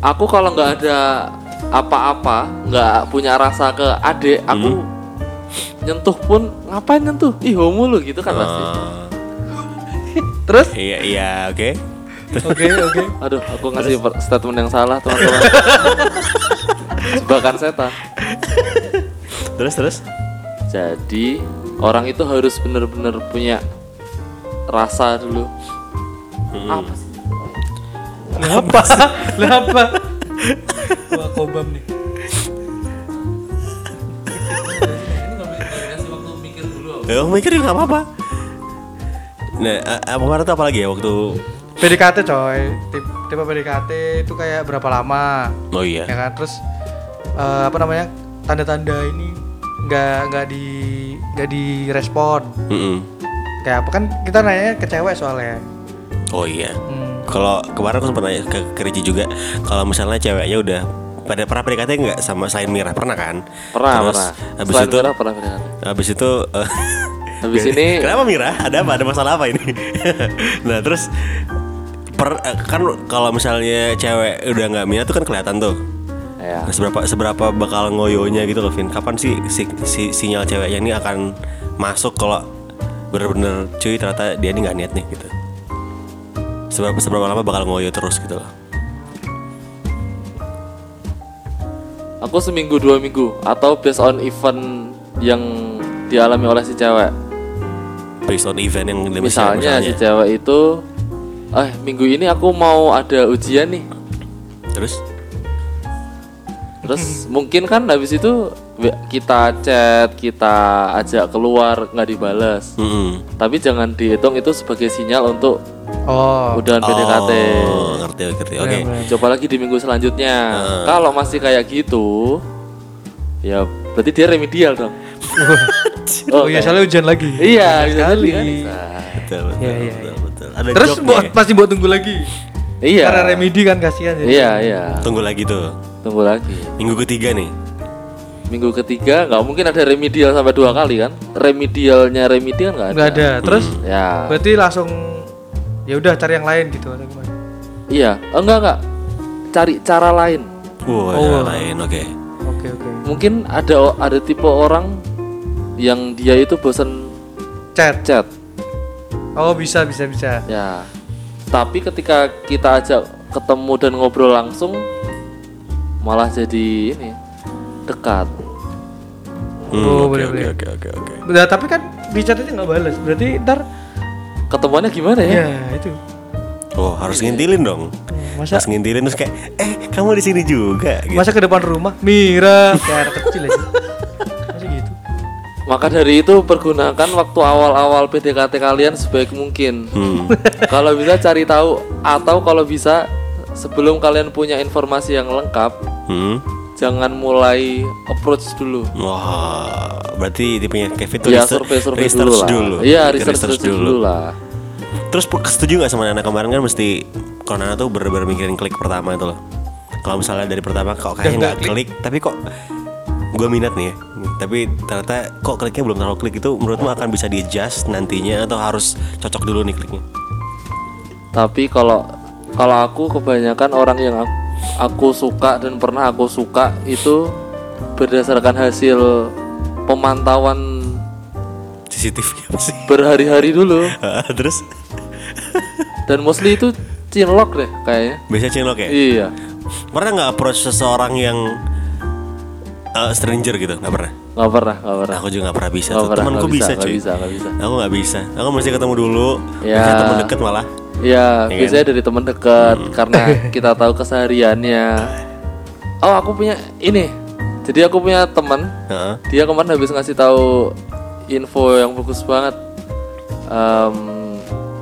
aku kalau nggak ada apa-apa, nggak punya rasa ke adik, aku nyentuh pun ngapain nyentuh? Ih homo lu gitu kan pasti. Oh, (laughs) terus iya, iya, oke. Oke oke Aduh, aku ngasih statement yang salah teman-teman. (laughs) Jebakan setan. Terus terus. Jadi orang itu harus benar-benar punya rasa dulu. Apa sih? Apa? Lah apa? (laughs) Wah, kobam nih. Ini nggak boleh dikasih waktu mikir dulu. Ya, mikir juga nggak apa-apa. Nah, eh, eh, kemarin tuh apa lagi ya waktu PDKT coy. Tip, tipe PDKT itu kayak berapa lama? Oh iya. Ya kan? Terus eh, apa namanya? Tanda-tanda ini nggak nggak di nggak direspon. Mm-mm. Kayak apa kan kita nanya ke cewek soalnya. Oh iya. Hmm. Kalau kemarin aku sempat nanya ke, ke Riji juga, kalau misalnya ceweknya udah pada pernah PDKT nggak sama Sain Mira pernah kan? Pernah, Terus, pernah. Habis Selain itu, Mira, pernah PDKT. habis itu, eh, Habis ini (laughs) kenapa Mira? Ada apa? Ada masalah apa ini? (laughs) nah terus per, eh, kan kalau misalnya cewek udah nggak minat tuh kan kelihatan tuh. ya seberapa seberapa bakal ngoyonya gitu loh Vin. Kapan sih si, si- sinyal ceweknya ini akan masuk kalau bener-bener cuy ternyata dia ini nggak niat nih gitu. Seberapa seberapa lama bakal ngoyo terus gitu loh. Aku seminggu dua minggu? Atau based on event yang dialami oleh si cewek. Based on event yang Misalnya si cewek itu, eh minggu ini aku mau ada ujian nih. Terus Terus mungkin kan habis itu kita chat, kita ajak keluar nggak dibales. Mm-mm. Tapi jangan dihitung itu sebagai sinyal untuk Oh. udahan PDKT. Oh ngerti ngerti oke Coba lagi di minggu selanjutnya. Kalau masih kayak gitu, ya berarti dia remedial dong. (laughs) Oh, iya, soalnya ujian lagi. Iya, bisa sekali. kan. Betul betul, Iya, iya, betul, iya. Ada Terus buat nih. pasti buat tunggu lagi. Iya. Karena remedi kan kasihan jadi. Iya, iya. Tunggu lagi tuh Tunggu lagi. Minggu ketiga nih Minggu ketiga nggak mungkin ada remedial sampai dua kali kan? Remedialnya remedi kan nggak ada. Nggak ada. Terus Ya. berarti langsung ya udah cari yang lain gitu atau gimana? Iya. Oh, enggak enggak. Cari cara lain. Wah Oh. cara lain oke Oke oke. Mungkin ada ada tipe orang yang dia itu bosan Chat. chat. Oh bisa bisa bisa. Ya. Tapi ketika kita ajak ketemu dan ngobrol langsung malah jadi ini dekat. Hmm, Oh, oke boleh, oke boleh. oke oke oke Nah, tapi kan di chat aja nggak balas. Berarti ntar Ketemuannya gimana ya? ya itu. Oh harus ngintilin dong Masa Harus ngintilin terus kayak Eh kamu di sini juga gitu. masa ke depan rumah Mira kayak anak kecil aja. Maka dari itu pergunakan waktu awal-awal PDKT kalian sebaik mungkin. Hmm. (laughs) kalau bisa cari tahu atau kalau bisa sebelum kalian punya informasi yang lengkap, Hmm. jangan mulai approach dulu. Wah, berarti tipenya Kevin tuh Ya research- survei-survei research dulu lah. dulu. Iya, Research research, research dulu. lah. Terus pu- setuju gak sama Nana kemarin kan mesti kalau Nana tuh bener-bener mikirin klik pertama itu loh. Kalau misalnya dari pertama kok kayaknya nggak nggak klik, tapi kok gue minat nih ya. Tapi ternyata kok kliknya belum terlalu klik itu menurutmu akan bisa di adjust nantinya atau harus cocok dulu nih kliknya? Tapi kalau kalau aku kebanyakan orang yang aku, aku suka dan pernah aku suka itu berdasarkan hasil pemantauan CCTV (laughs) sih? berhari-hari dulu Terus dan mostly itu cinlok deh kayaknya. biasa cinlok ya? Iya. Pernah nggak approach seseorang yang uh, stranger gitu? Nggak pernah. nggak pernah, nggak pernah. Aku juga nggak pernah bisa. Pernah, Temanku bisa, bisa, nggak cuy. bisa, bisa. Aku nggak bisa. Aku mesti ketemu dulu. Ya. Teman deket malah. Iya, kan? biasanya dari teman dekat karena (laughs) kita tahu kesehariannya. Oh, aku punya ini. Jadi aku punya teman, Heeh. dia kemarin habis ngasih tahu info yang bagus banget. Em,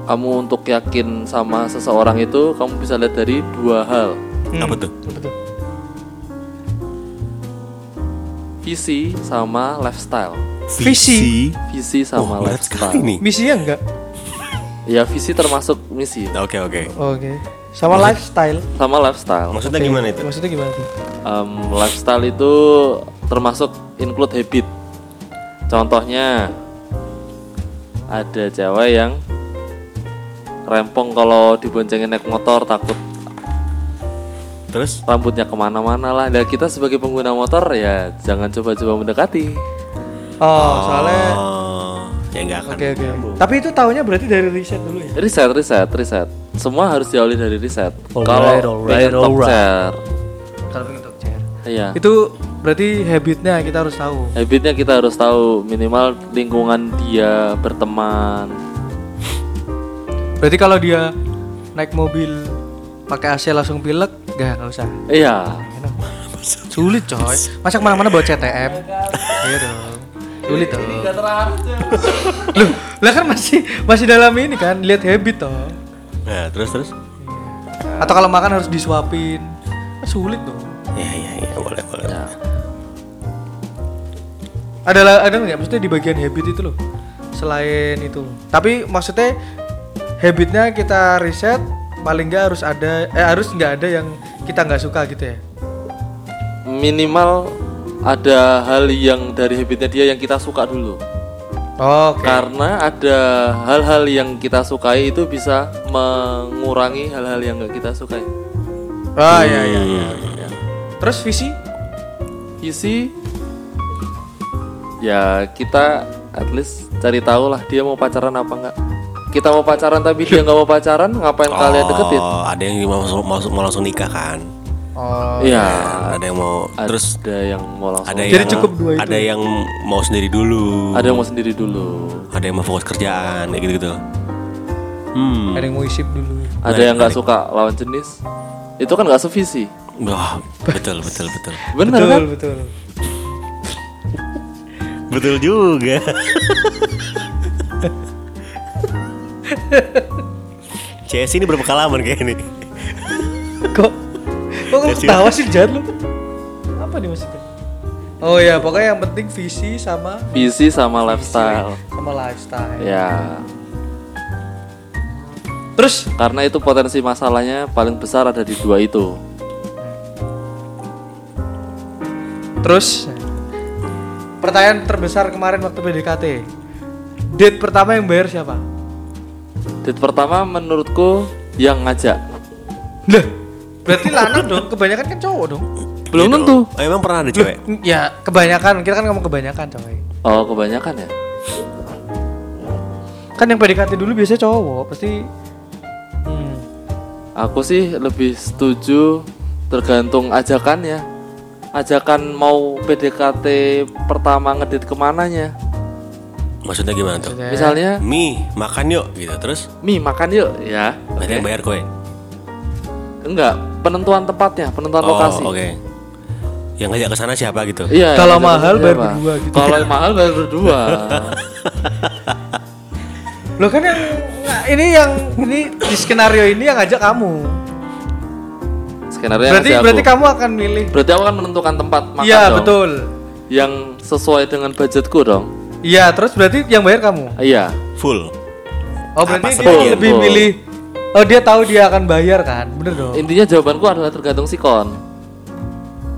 kamu untuk yakin sama seseorang itu kamu bisa lihat dari dua hal, Apa tuh? Apa tuh? Visi sama lifestyle. Visi. Visi sama Oh, lifestyle. nih. Misinya enggak? Ya visi termasuk misi Oke oke. Oke. Sama lifestyle. sama lifestyle. Maksudnya Oke. gimana itu? Maksudnya gimana tuh? Em, lifestyle itu termasuk include habit. Contohnya ada cewek yang rempong kalau diboncengin naik motor takut Terus? rambutnya ke mana-mana lah. Dan kita sebagai pengguna motor ya jangan coba-coba mendekati. Oh, soalnya Oh, ya nggak akan. Oke oke. Tapi itu tahunya berarti dari riset dulu ya. Riset, riset, riset. Semua harus diawali dari riset. Kalau pengen top chair, Kalau pengen talk chair. iya. Itu berarti habitnya kita harus tahu. Habitnya kita harus tahu minimal lingkungan dia berteman. Berarti kalau dia naik mobil pakai AC langsung pilek, gak nggak usah. Iya. Sulit coy. Masa ke mana-mana bawa CTM? Iya dong. Sulit dong. Loh, lah kan masih masih dalam ini kan, lihat habit toh. Nah, terus terus. Atau kalau makan harus disuapin. Sulit dong. Ya ya ya boleh boleh. Ya. Ada ada nggak maksudnya di bagian habit itu loh. Selain itu. Tapi maksudnya habitnya kita riset paling nggak harus ada eh harus nggak ada yang kita nggak suka gitu ya. Minimal ada hal yang dari habitnya dia yang kita suka dulu. Oke. Karena ada hal-hal yang kita sukai itu bisa mengurangi hal-hal yang nggak kita sukai. Ah iya iya iya. iya. Terus visi? Isi ya kita at least cari tahu lah dia mau pacaran apa enggak. Kita mau pacaran tapi dia nggak mau pacaran, ngapain kalian deketin? Oh, ada yang mau mau, mau langsung nikah kan? Oh. Iya. Ada yang mau terus ada yang mau langsung ada Jadi yang cukup dua itu. ada yang mau sendiri dulu. ada yang mau sendiri dulu. ada yang mau fokus kerjaan kayak gitu gitu. Hmm. Ada yang mau isip dulu. Ada yang nggak suka lawan jenis. Itu kan nggak sevisi. Wah, betul betul betul. (laughs) Bener betul, kan? betul. Betul juga. (laughs) (laughs) CS ini berpengalaman kayak ini. Kok kok kamu sih. ketawa sih jahat lu? Apa nih maksudnya? Oh ya, pokoknya yang penting visi sama Visi sama lifestyle. sama lifestyle. Ya, Terus karena itu potensi masalahnya paling besar ada di dua itu. terus pertanyaan terbesar kemarin waktu PDKT. Date pertama yang bayar siapa? Date pertama menurutku yang ngajak. Lah, berarti lanang dong, kebanyakan kan cowok dong. Belum Iya tentu. dong. Oh, emang pernah ada cewek? Ya, kebanyakan, kita kan ngomong kebanyakan coy. Oh, kebanyakan ya. Kan yang PDKT dulu biasanya cowok, pasti hmm. Aku sih lebih setuju tergantung ajakannya. Ajakan mau PDKT pertama ngedit ke mananya. Maksudnya gimana tuh? Maksudnya- Misalnya, Mi, makan yuk gitu. Terus Mi makan yuk ya. nanti yang bayar kowe. Enggak, penentuan tempatnya, penentuan Oh, lokasi. oke. Yang ngajak ke sana siapa gitu? Iya. Kalau yang mahal siapa? bayar berdua gitu. Kalau yang mahal bayar berdua. (laughs) Lo kan yang ini yang ini di skenario ini yang ngajak kamu. Skenario Berarti aku. berarti kamu akan milih. Berarti aku kan menentukan tempat makan Iya, betul. Yang sesuai dengan budgetku dong. Iya, terus berarti yang bayar kamu. Iya. Full. Oh, berarti Apa dia lebih Full. milih Oh, dia tahu dia akan bayar kan? Bener dong. Intinya jawabanku adalah tergantung sikon.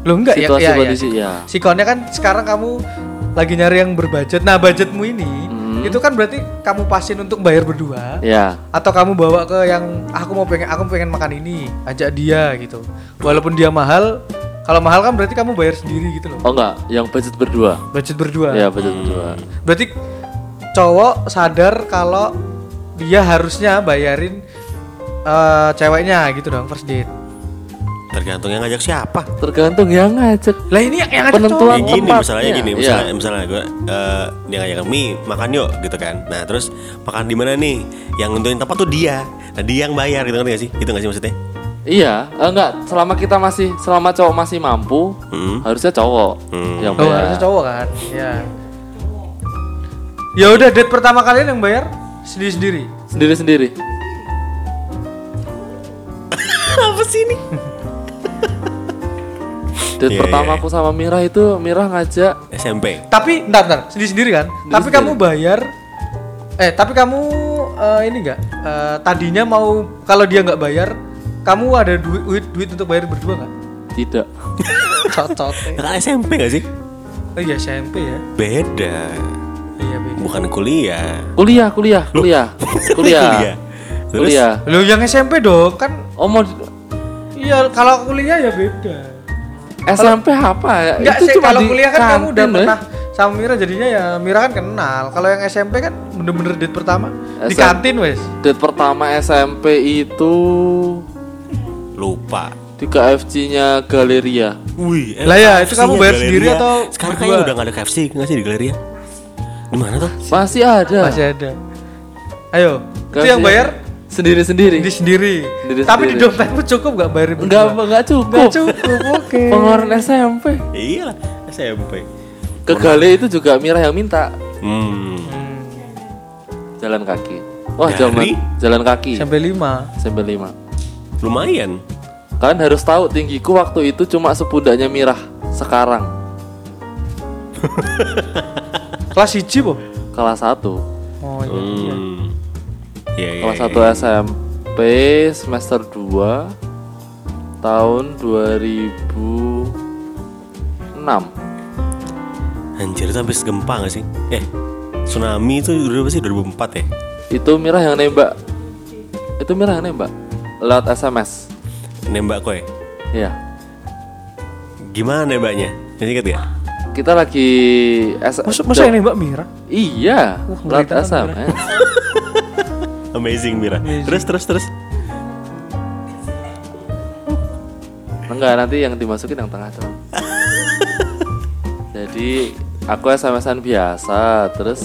Lo enggak ya? Situasi ya, kondisi ya. Sikonnya kan sekarang kamu lagi nyari yang berbudget. Nah, budgetmu ini Hmm. itu kan berarti kamu pasin untuk bayar berdua. Ya. Atau kamu bawa ke yang aku mau pengen aku pengen makan ini, ajak dia gitu. Walaupun dia mahal, kalau mahal kan berarti kamu bayar sendiri gitu loh. Oh enggak, yang budget berdua. Budget berdua. Ya, budget berdua. Berarti cowok sadar kalau dia harusnya bayarin eh, ceweknya gitu dong first date. Tergantung yang ngajak siapa. Tergantung yang ngajak. Lah ini yang, ngajak Penentuan Ya gini misalnya gini, Iya. misalnya misalnya gue eh, dia ngajak Mi makan yuk gitu kan. Nah terus makan di mana nih? Yang nentuin tempat tuh dia. Nah dia yang bayar gitu kan gak sih? Itu gak sih maksudnya? Iya, eh, enggak, selama kita masih selama cowok masih mampu, Hmm. harusnya cowok Hmm. yang Oh, bayar. harusnya cowok kan? Ya. Ya udah date pertama kalian yang bayar sendiri-sendiri. Sendiri-sendiri. (laughs) Apa sih ini? (laughs) Date Iya, pertama iya. aku sama Mira itu Mira ngajak SMP. Tapi entar entar sendiri-sendiri kan? tapi Sendiri-sendiri. kamu bayar eh tapi kamu eh, ini enggak eh, tadinya mau kalau dia nggak bayar kamu ada duit, duit duit untuk bayar berdua nggak? tidak. Cocok. (laughs) Kan SMP gak sih? Oh iya SMP ya. Beda. Iya beda. Bukan kuliah. Kuliah, kuliah, kuliah. (laughs) kuliah. Kuliah. Terus? Kuliah. Lo yang SMP dong kan? Oh mau Iya kalau kuliah ya beda. SMP apa ya? Enggak Itu sih cuma kalau di kuliah kan kamu udah eh. pernah sama Mira jadinya ya Mira kan kenal. Kalau yang SMP kan bener-bener date pertama di SM. kantin wes. Date pertama SMP itu Lupa. di KFC-nya Galeria. Wih, Lah ya, itu kamu bayar Galeria. sendiri atau sekarang kayaknya udah gak ada KFC nggak sih di Galeria? Di mana tuh? Masih ada. Masih ada. Ayo, itu yang bayar Sendiri-sendiri. Di sendiri. Sendiri Tapi di dompetmu cukup gak bayar? Enggak enggak cukup. Nggak cukup. Oke. (laughs) Pengeluaran SMP. Iya lah, SMP. Ke Gale itu juga Mira yang minta Hmm. jalan kaki. Wah, Dari? zaman jalan kaki Sampai lima. sampai 5. Lumayan. Kalian harus tahu tinggiku waktu itu cuma sepundaknya Mirah sekarang (laughs) Kelas hiji po? kelas 1. Oh iya. iya. Hmm. Iya, iya. Kelas iya. 1 SMP semester 2 tahun 2006. Anjir itu habis gempa gak sih? Eh, tsunami itu berapa sih? 2004 ya? Itu Mirah yang nembak. Itu Mirah yang nembak lewat SMS. Nembak ya? Iya. Gimana nembaknya? Masih ingat ya? Kita lagi S Masa, masa yang nembak Mira? Iya, Wah, lewat SMS. (laughs) Amazing Mira. Terus terus terus. Enggak, nanti yang dimasukin yang tengah doang. (laughs) Jadi aku SMS-an biasa, terus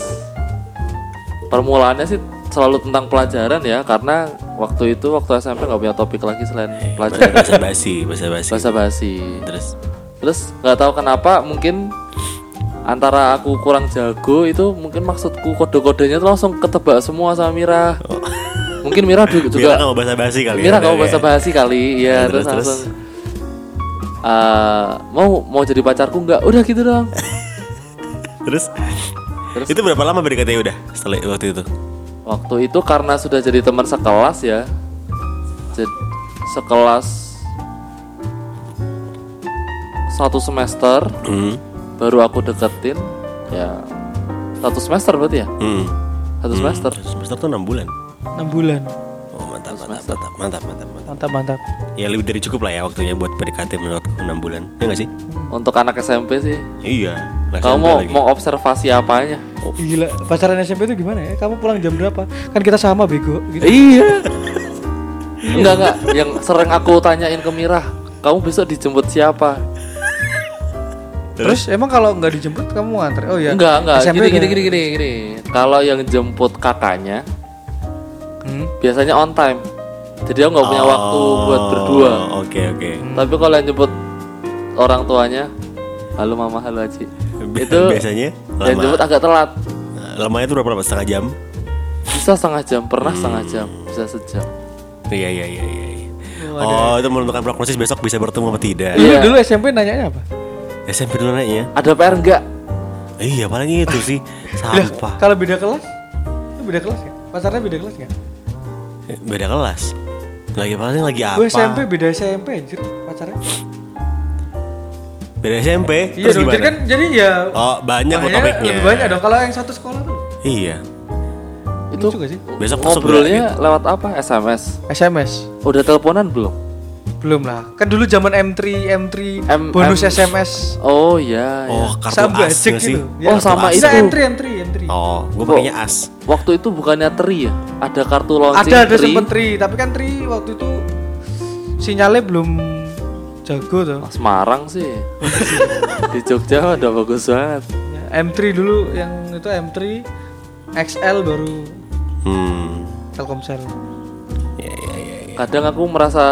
permulaannya sih selalu tentang pelajaran ya, karena waktu itu waktu SMP nggak punya topik lagi selain pelajaran Bahasa basi, bahasa basi. bahasa basi. Terus Terus nggak tahu kenapa mungkin antara aku kurang jago itu mungkin maksudku kode-kodenya tuh langsung ketebak semua sama Mira. Mungkin Mira (laughs) juga, Mira kamu bahasa basi kali Mira ya? kamu bahasa basi kali, Ya, ya terus, terus, langsung eh, mau mau jadi pacarku nggak? Udah gitu dong. (laughs) Terus? Terus? Itu berapa lama BDKT udah setelah waktu itu? Waktu itu karena sudah jadi teman sekelas ya, jadi sekelas satu semester Hmm. baru aku deketin ya satu semester berarti ya Hmm. satu semester Satu semester tuh 6 bulan. Enam bulan. Oh, mantap, mantap, mantap, mantap, mantap, mantap. Mantap mantap. Ya lebih dari cukup lah ya waktunya buat PDKT menurutku 6 bulan. Ya gak sih? untuk anak SMP sih Iya. Kamu mau lagi. mau observasi apanya Gila, pacaran SMP itu gimana ya? Kamu pulang jam berapa? Kan kita sama bego. Gitu. iya (laughs) enggak enggak yang sering aku tanyain ke Mirah kamu besok dijemput siapa Terus emang kalau nggak dijemput kamu nganter? Oh ya. enggak enggak SMP gini, gini gini gini gini kalau yang jemput kakaknya Hmm. biasanya on time jadi aku nggak punya waktu buat berdua Oh, Oke, oke. tapi kalau yang jemput orang tuanya halo mama halo Aji Bi- itu biasanya yang lama. jemput agak telat Lamanya itu berapa? Setengah jam? bisa setengah jam pernah setengah jam bisa sejam Iya, iya, iya, iya. iya. Oh, itu menentukan prognosis besok bisa bertemu apa tidak. Dulu, Iya. dulu SMP nanyanya apa? SMP dulu nanya. ada PR enggak Iya, paling itu sih. Lah, Sampah. kalau beda kelas? Itu beda kelas ya? Pacarnya beda kelas ya? Beda kelas. Lagi paling lagi apa? Gue SMP beda SMP anjir pacarnya. Beda SMP. Iya Terus dong, gimana? jadi kan jadi ya Oh, banyak kok makanya topiknya. Lebih banyak dong kalau yang satu sekolah tuh. Iya. itu Lucu gak sih? Besok ngobrolnya lewat apa SMS SMS. udah teleponan belum Belum lah. Kan dulu zaman M3, M3 M- bonus M- SMS. oh ya, ya. Oh, kartu Sama as sih? gitu. Oh, sama Tidak, itu. M3, M3, M3. Oh, gue pakainya as. waktu itu bukannya tri ya ada kartu launching ada ada tri. sempet tri, tapi kan tri waktu itu sinyalnya belum jago tuh. Semarang sih (laughs) di Jogja udah bagus banget Ya, M3 dulu yang itu M3 XL baru Hmm. Telkomsel. Ya, ya, ya, ya. kadang aku merasa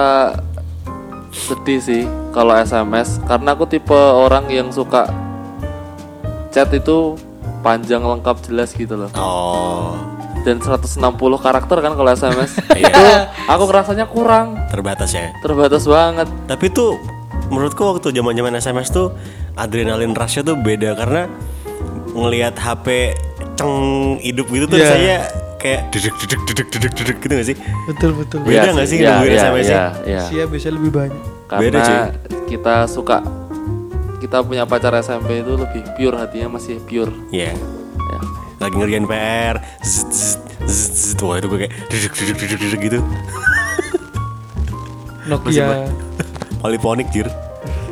sedih sih kalau SMS karena aku tipe orang yang suka chat itu panjang lengkap jelas gitu loh Oh, dan 160 karakter kan kalau SMS (laughs) Iya. itu aku ngerasanya kurang terbatas ya. terbatas banget Tapi tuh menurutku waktu zaman-zaman SMS tuh adrenalin rush-nya tuh beda karena ngelihat HP ceng hidup gitu tuh Iya. rasanya kayak dedek dedek dedek dedek dedek gitu gak sih? Betul betul. Beda Iya nggak sih iya, nungguin iya, SMS-nya? iya, iya. Sia biasanya lebih banyak. karena Beda, cuy. kita suka kita punya pacar SMP itu lebih pure hatinya masih pure Iya. ya. Lagi ngerjain PR, zzz, zzz, zzz, zzz. wah itu gue kayak dedek dedek dedek dedek gitu. (laughs) Nokia. Poliponik jir.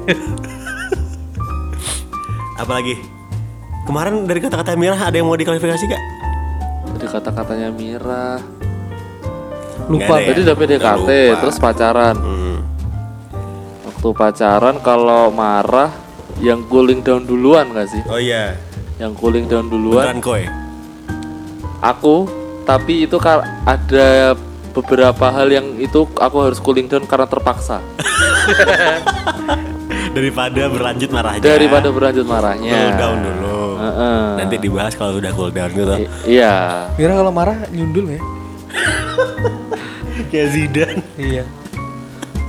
(laughs) Apalagi kemarin dari kata-kata Mirah ada yang mau diklarifikasi gak? Jadi kata-katanya Mira Lupa. Ya? Tadi udah PDKT lupa. terus pacaran Hmm. Waktu pacaran kalau marah yang cooling down duluan gak sih? Oh iya, Yang cooling down duluan beneran koi. aku tapi itu ada beberapa hal yang itu aku harus cooling down karena terpaksa (laughs) Daripada berlanjut marah aja. daripada berlanjut marahnya. cool down dulu. Heeh. Nanti dibahas kalau udah cool down gitu. I- iya. Mira kalau marah nyundul ya? (laughs) Kayak Zidane. Iya.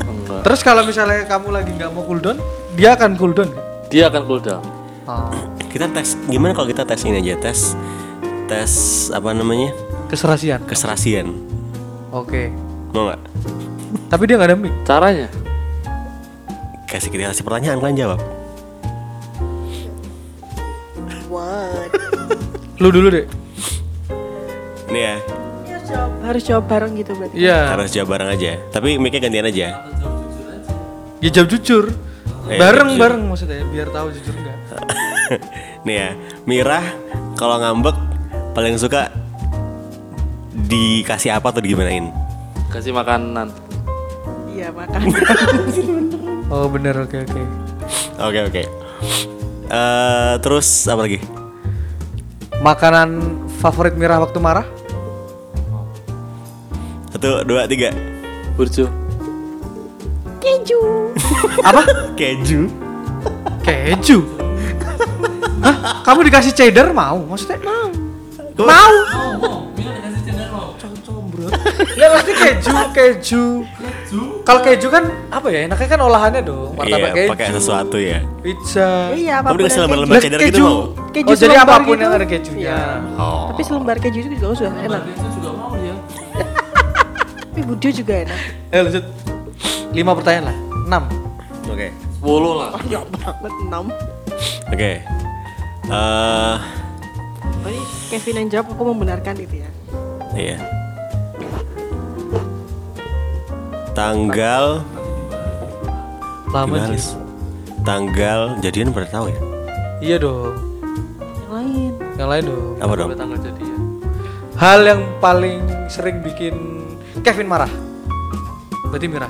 Enggak. Terus kalau misalnya kamu lagi nggak mau cooldown, dia akan cooldown. kan? Dia akan cool down. Oh. Kita tes gimana kalau kita tes ini aja tes tes apa namanya Keserasian. keserasian Oke. mau nggak Tapi dia nggak ada mic. Caranya? kasih kita kasih pertanyaan kalian jawab Lu dulu deh. ini ya harus jawab, harus jawab bareng gitu berarti. Iya. harus jawab bareng aja tapi mic-nya gantian aja Ya jawab jujur. Eh, bareng jujur. bareng maksudnya biar tahu jujur enggak. (laughs) nih ya Mirah kalau ngambek paling suka dikasih apa atau digimanain Kasih makanan. Iya makan. (laughs) Oh bener oke oke. oke oke Eh, terus apa lagi Makanan favorit Mira waktu marah? satu dua tiga Burjo. Keju. (laughs) Apa? keju Keju. Hah? Kamu dikasih cheddar mau? Maksudnya? Mau. Mau. Ya pasti keju, keju. Kalau keju kan apa ya? Enaknya kan olahannya dong. Martabak iya keju. pakai sesuatu ya Pizza. Iya, apa pun dikasih yang lembar-lembar cheddar gitu keju. mau Keju oh jadi apa pun gitu. yang ada kejunya. Iya. oh Tapi selembar keju itu juga sudah enak. Tapi budio juga enak. Eh lanjut. Lima pertanyaan lah. Enam. oke 10 lah. Ya banget 6. oke Eh, Oh, ini Kevin yang jawab aku membenarkan itu ya. iya tanggal Lama Gimana, sih. Tanggal jadian pernah tahu ya? Iya dong. Yang lain. Yang lain dong. Apa dong? Tanggal jadi ya. Hal yang paling sering bikin Kevin marah. Berarti Mira.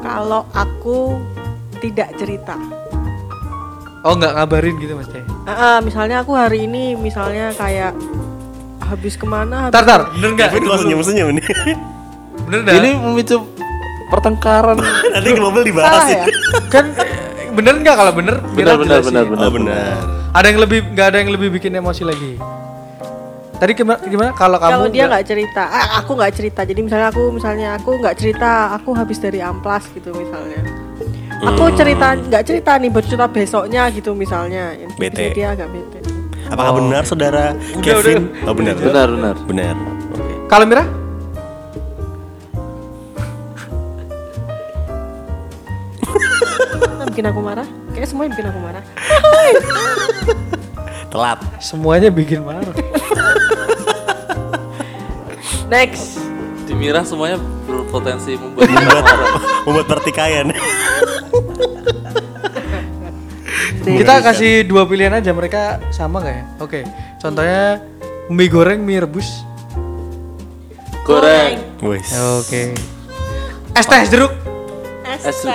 Kalau aku tidak cerita. Oh nggak ngabarin gitu mas Teh. Ah, ah, misalnya aku hari ini misalnya kayak habis ke mana habis Tar tar, bener nggak? Kok senyum-senyum nih Bener nggak? Ini memicu pertengkaran. (laughs) Nanti di mobil dibahas salah ya kan eh, bener nggak kalau bener? Benar, jelasin. benar, benar. Oh benar Ada yang lebih nggak ada yang lebih bikin emosi lagi. Tadi gimana? Gimana kalau kamu? kalau dia nggak cerita ah, aku nggak cerita jadi misalnya aku misalnya aku nggak cerita aku habis dari amplas gitu misalnya aku cerita nggak cerita nih baru cerita besoknya gitu misalnya Bete. Dia agak bete Apakah benar saudara Udah, Kevin? udah. Oh benar Benar, benar. Benar Oke Kalau Mira? Bikin aku marah kayak semuanya bikin aku marah (laughs) Telat Semuanya bikin marah. (laughs) next Di Mira semuanya berpotensi membuat marah. (laughs) Membuat pertikaian Kita kasih dua pilihan aja mereka sama nggak ya? Oke. Contohnya mie goreng, mie rebus. Goreng. Wes Oke. Es teh jeruk. Es (laughs)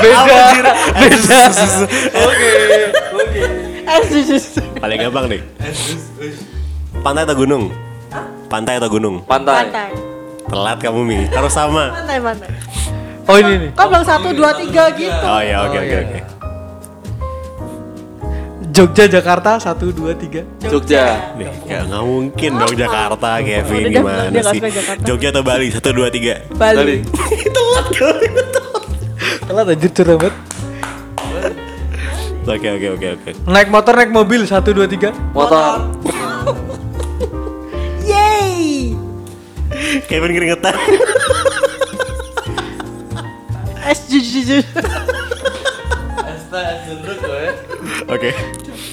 Beda. Beda. Oke. Oke. Paling gampang nih Pantai atau gunung? Pantai atau gunung? pantai. pantai Telat kamu Mi Harus sama pantai pantai Oh ini nih. kau bilang satu dua tiga gitu Oh ya oke Oh, oke iya. oke Jogja Jakarta satu dua tiga. Jogja. Nih, ya nggak mungkin dong Jakarta, Kevin dia gimana nggak sih? suka Jakarta. Jogja atau Bali? Satu, dua, tiga. Bali (laughs) Telat aja curang banget. Oke, oke, oke, oke. Naik motor naik mobil satu dua tiga. Motor. (laughs) Yeay Kevin keringetan. es jujur Oke.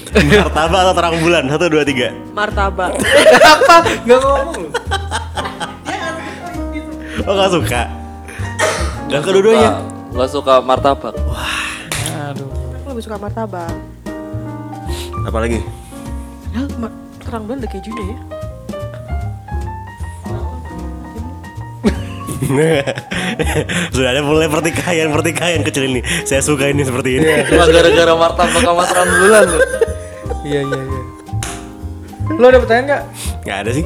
(laughs) Martabak atau terang bulan? Satu, dua, tiga. martabak Apa? Gak ngomong. Oh nggak suka? Gak kedua-duanya. Gak suka martabak. Aduh. aku lebih suka martabak Apa lagi? Padahal ma- terang bulan ada kejunya ya (laughs) Sudah ada mulai pertikaian pertikaian kecil ini. Saya suka ini seperti ini. Cuma gara-gara martabak sama terang bulan loh. Iya iya iya. Lo ada pertanyaan nggak? Nggak ada sih.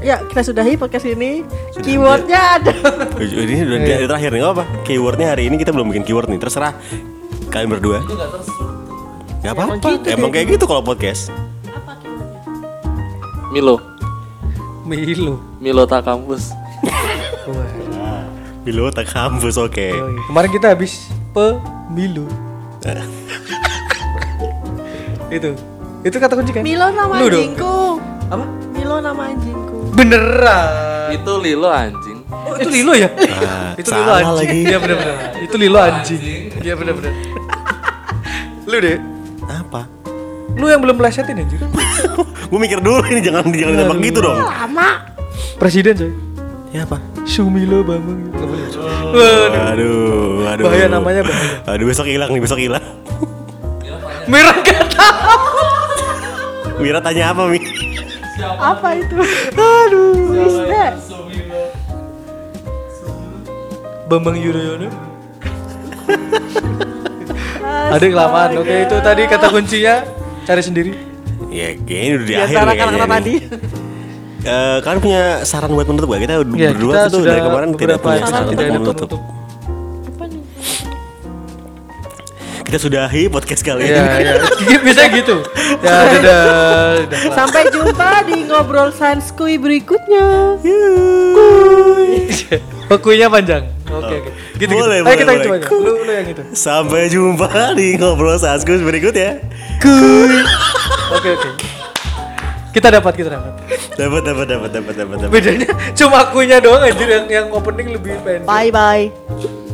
Ya kita sudahi podcast ini. Keywordnya ada. Ini udah Iya. di terakhir nih, nggak apa? Keywordnya hari ini kita belum bikin keyword nih, terserah kalian berdua. Gak apa-apa, gitu, emang kayak gitu kalau podcast. Milo, Milo. Milo tak kampus. (laughs) Wah. Bilo tak kampus, oke. Yoi. Kemarin kita habis pemilu. (laughs) itu. Itu kata kunci kan? Milo nama Lu dong. anjingku. Apa? Milo nama anjingku. Beneran. Itu Lilo anjing. Oh, itu Lilo ya? Ah, (laughs) itu Lilo anjing. lagi. Iya bener-bener. Itu Lilo anjing. Iya bener-bener. (laughs) Lu deh. Apa? Lu yang belum plesetin anjir. (laughs) Gue mikir dulu ini jangan jangan nembak gitu dong. Lama. Presiden coy. Ya apa? Sumilo Bambang. Nggak boleh. Waduh. Aduh, aduh. Bahaya namanya, bahaya. Aduh besok hilang nih, besok hilang. Merah gak tahu. Mira tanya apa, Mi? Apa itu? Aduh. Wisda. Bambang Yudhoyono. Ada kelamaan. Oke, itu tadi kata kuncinya cari sendiri. Ya, kayaknya udah di, Di akhir nih kayaknya tadi. Eh, kalian punya saran buat menutup gak? Kita Ya, berdua kita tuh dari kemarin tidak punya saran tidak untuk ada menutup. Kita sudahi podcast kali Iya, ini. iya. Bisa gitu. Ya, dadah. dadah. Sampai jumpa di ngobrol sanskui berikutnya. (laughs) Oh, kuenya panjang. Oke, oke. Gitu, Boleh, gitu. Ayo boleh, kita boleh. coba aja. Lu, lu yang itu. Sampai jumpa di ngobrol Saskus berikut ya. Oke, oke. Kita dapat, kita dapat. Dapat, dapat, dapat, dapat, dapat, dapat. Bedanya cuma akunya doang anjir yang yang opening lebih pendek. Bye bye.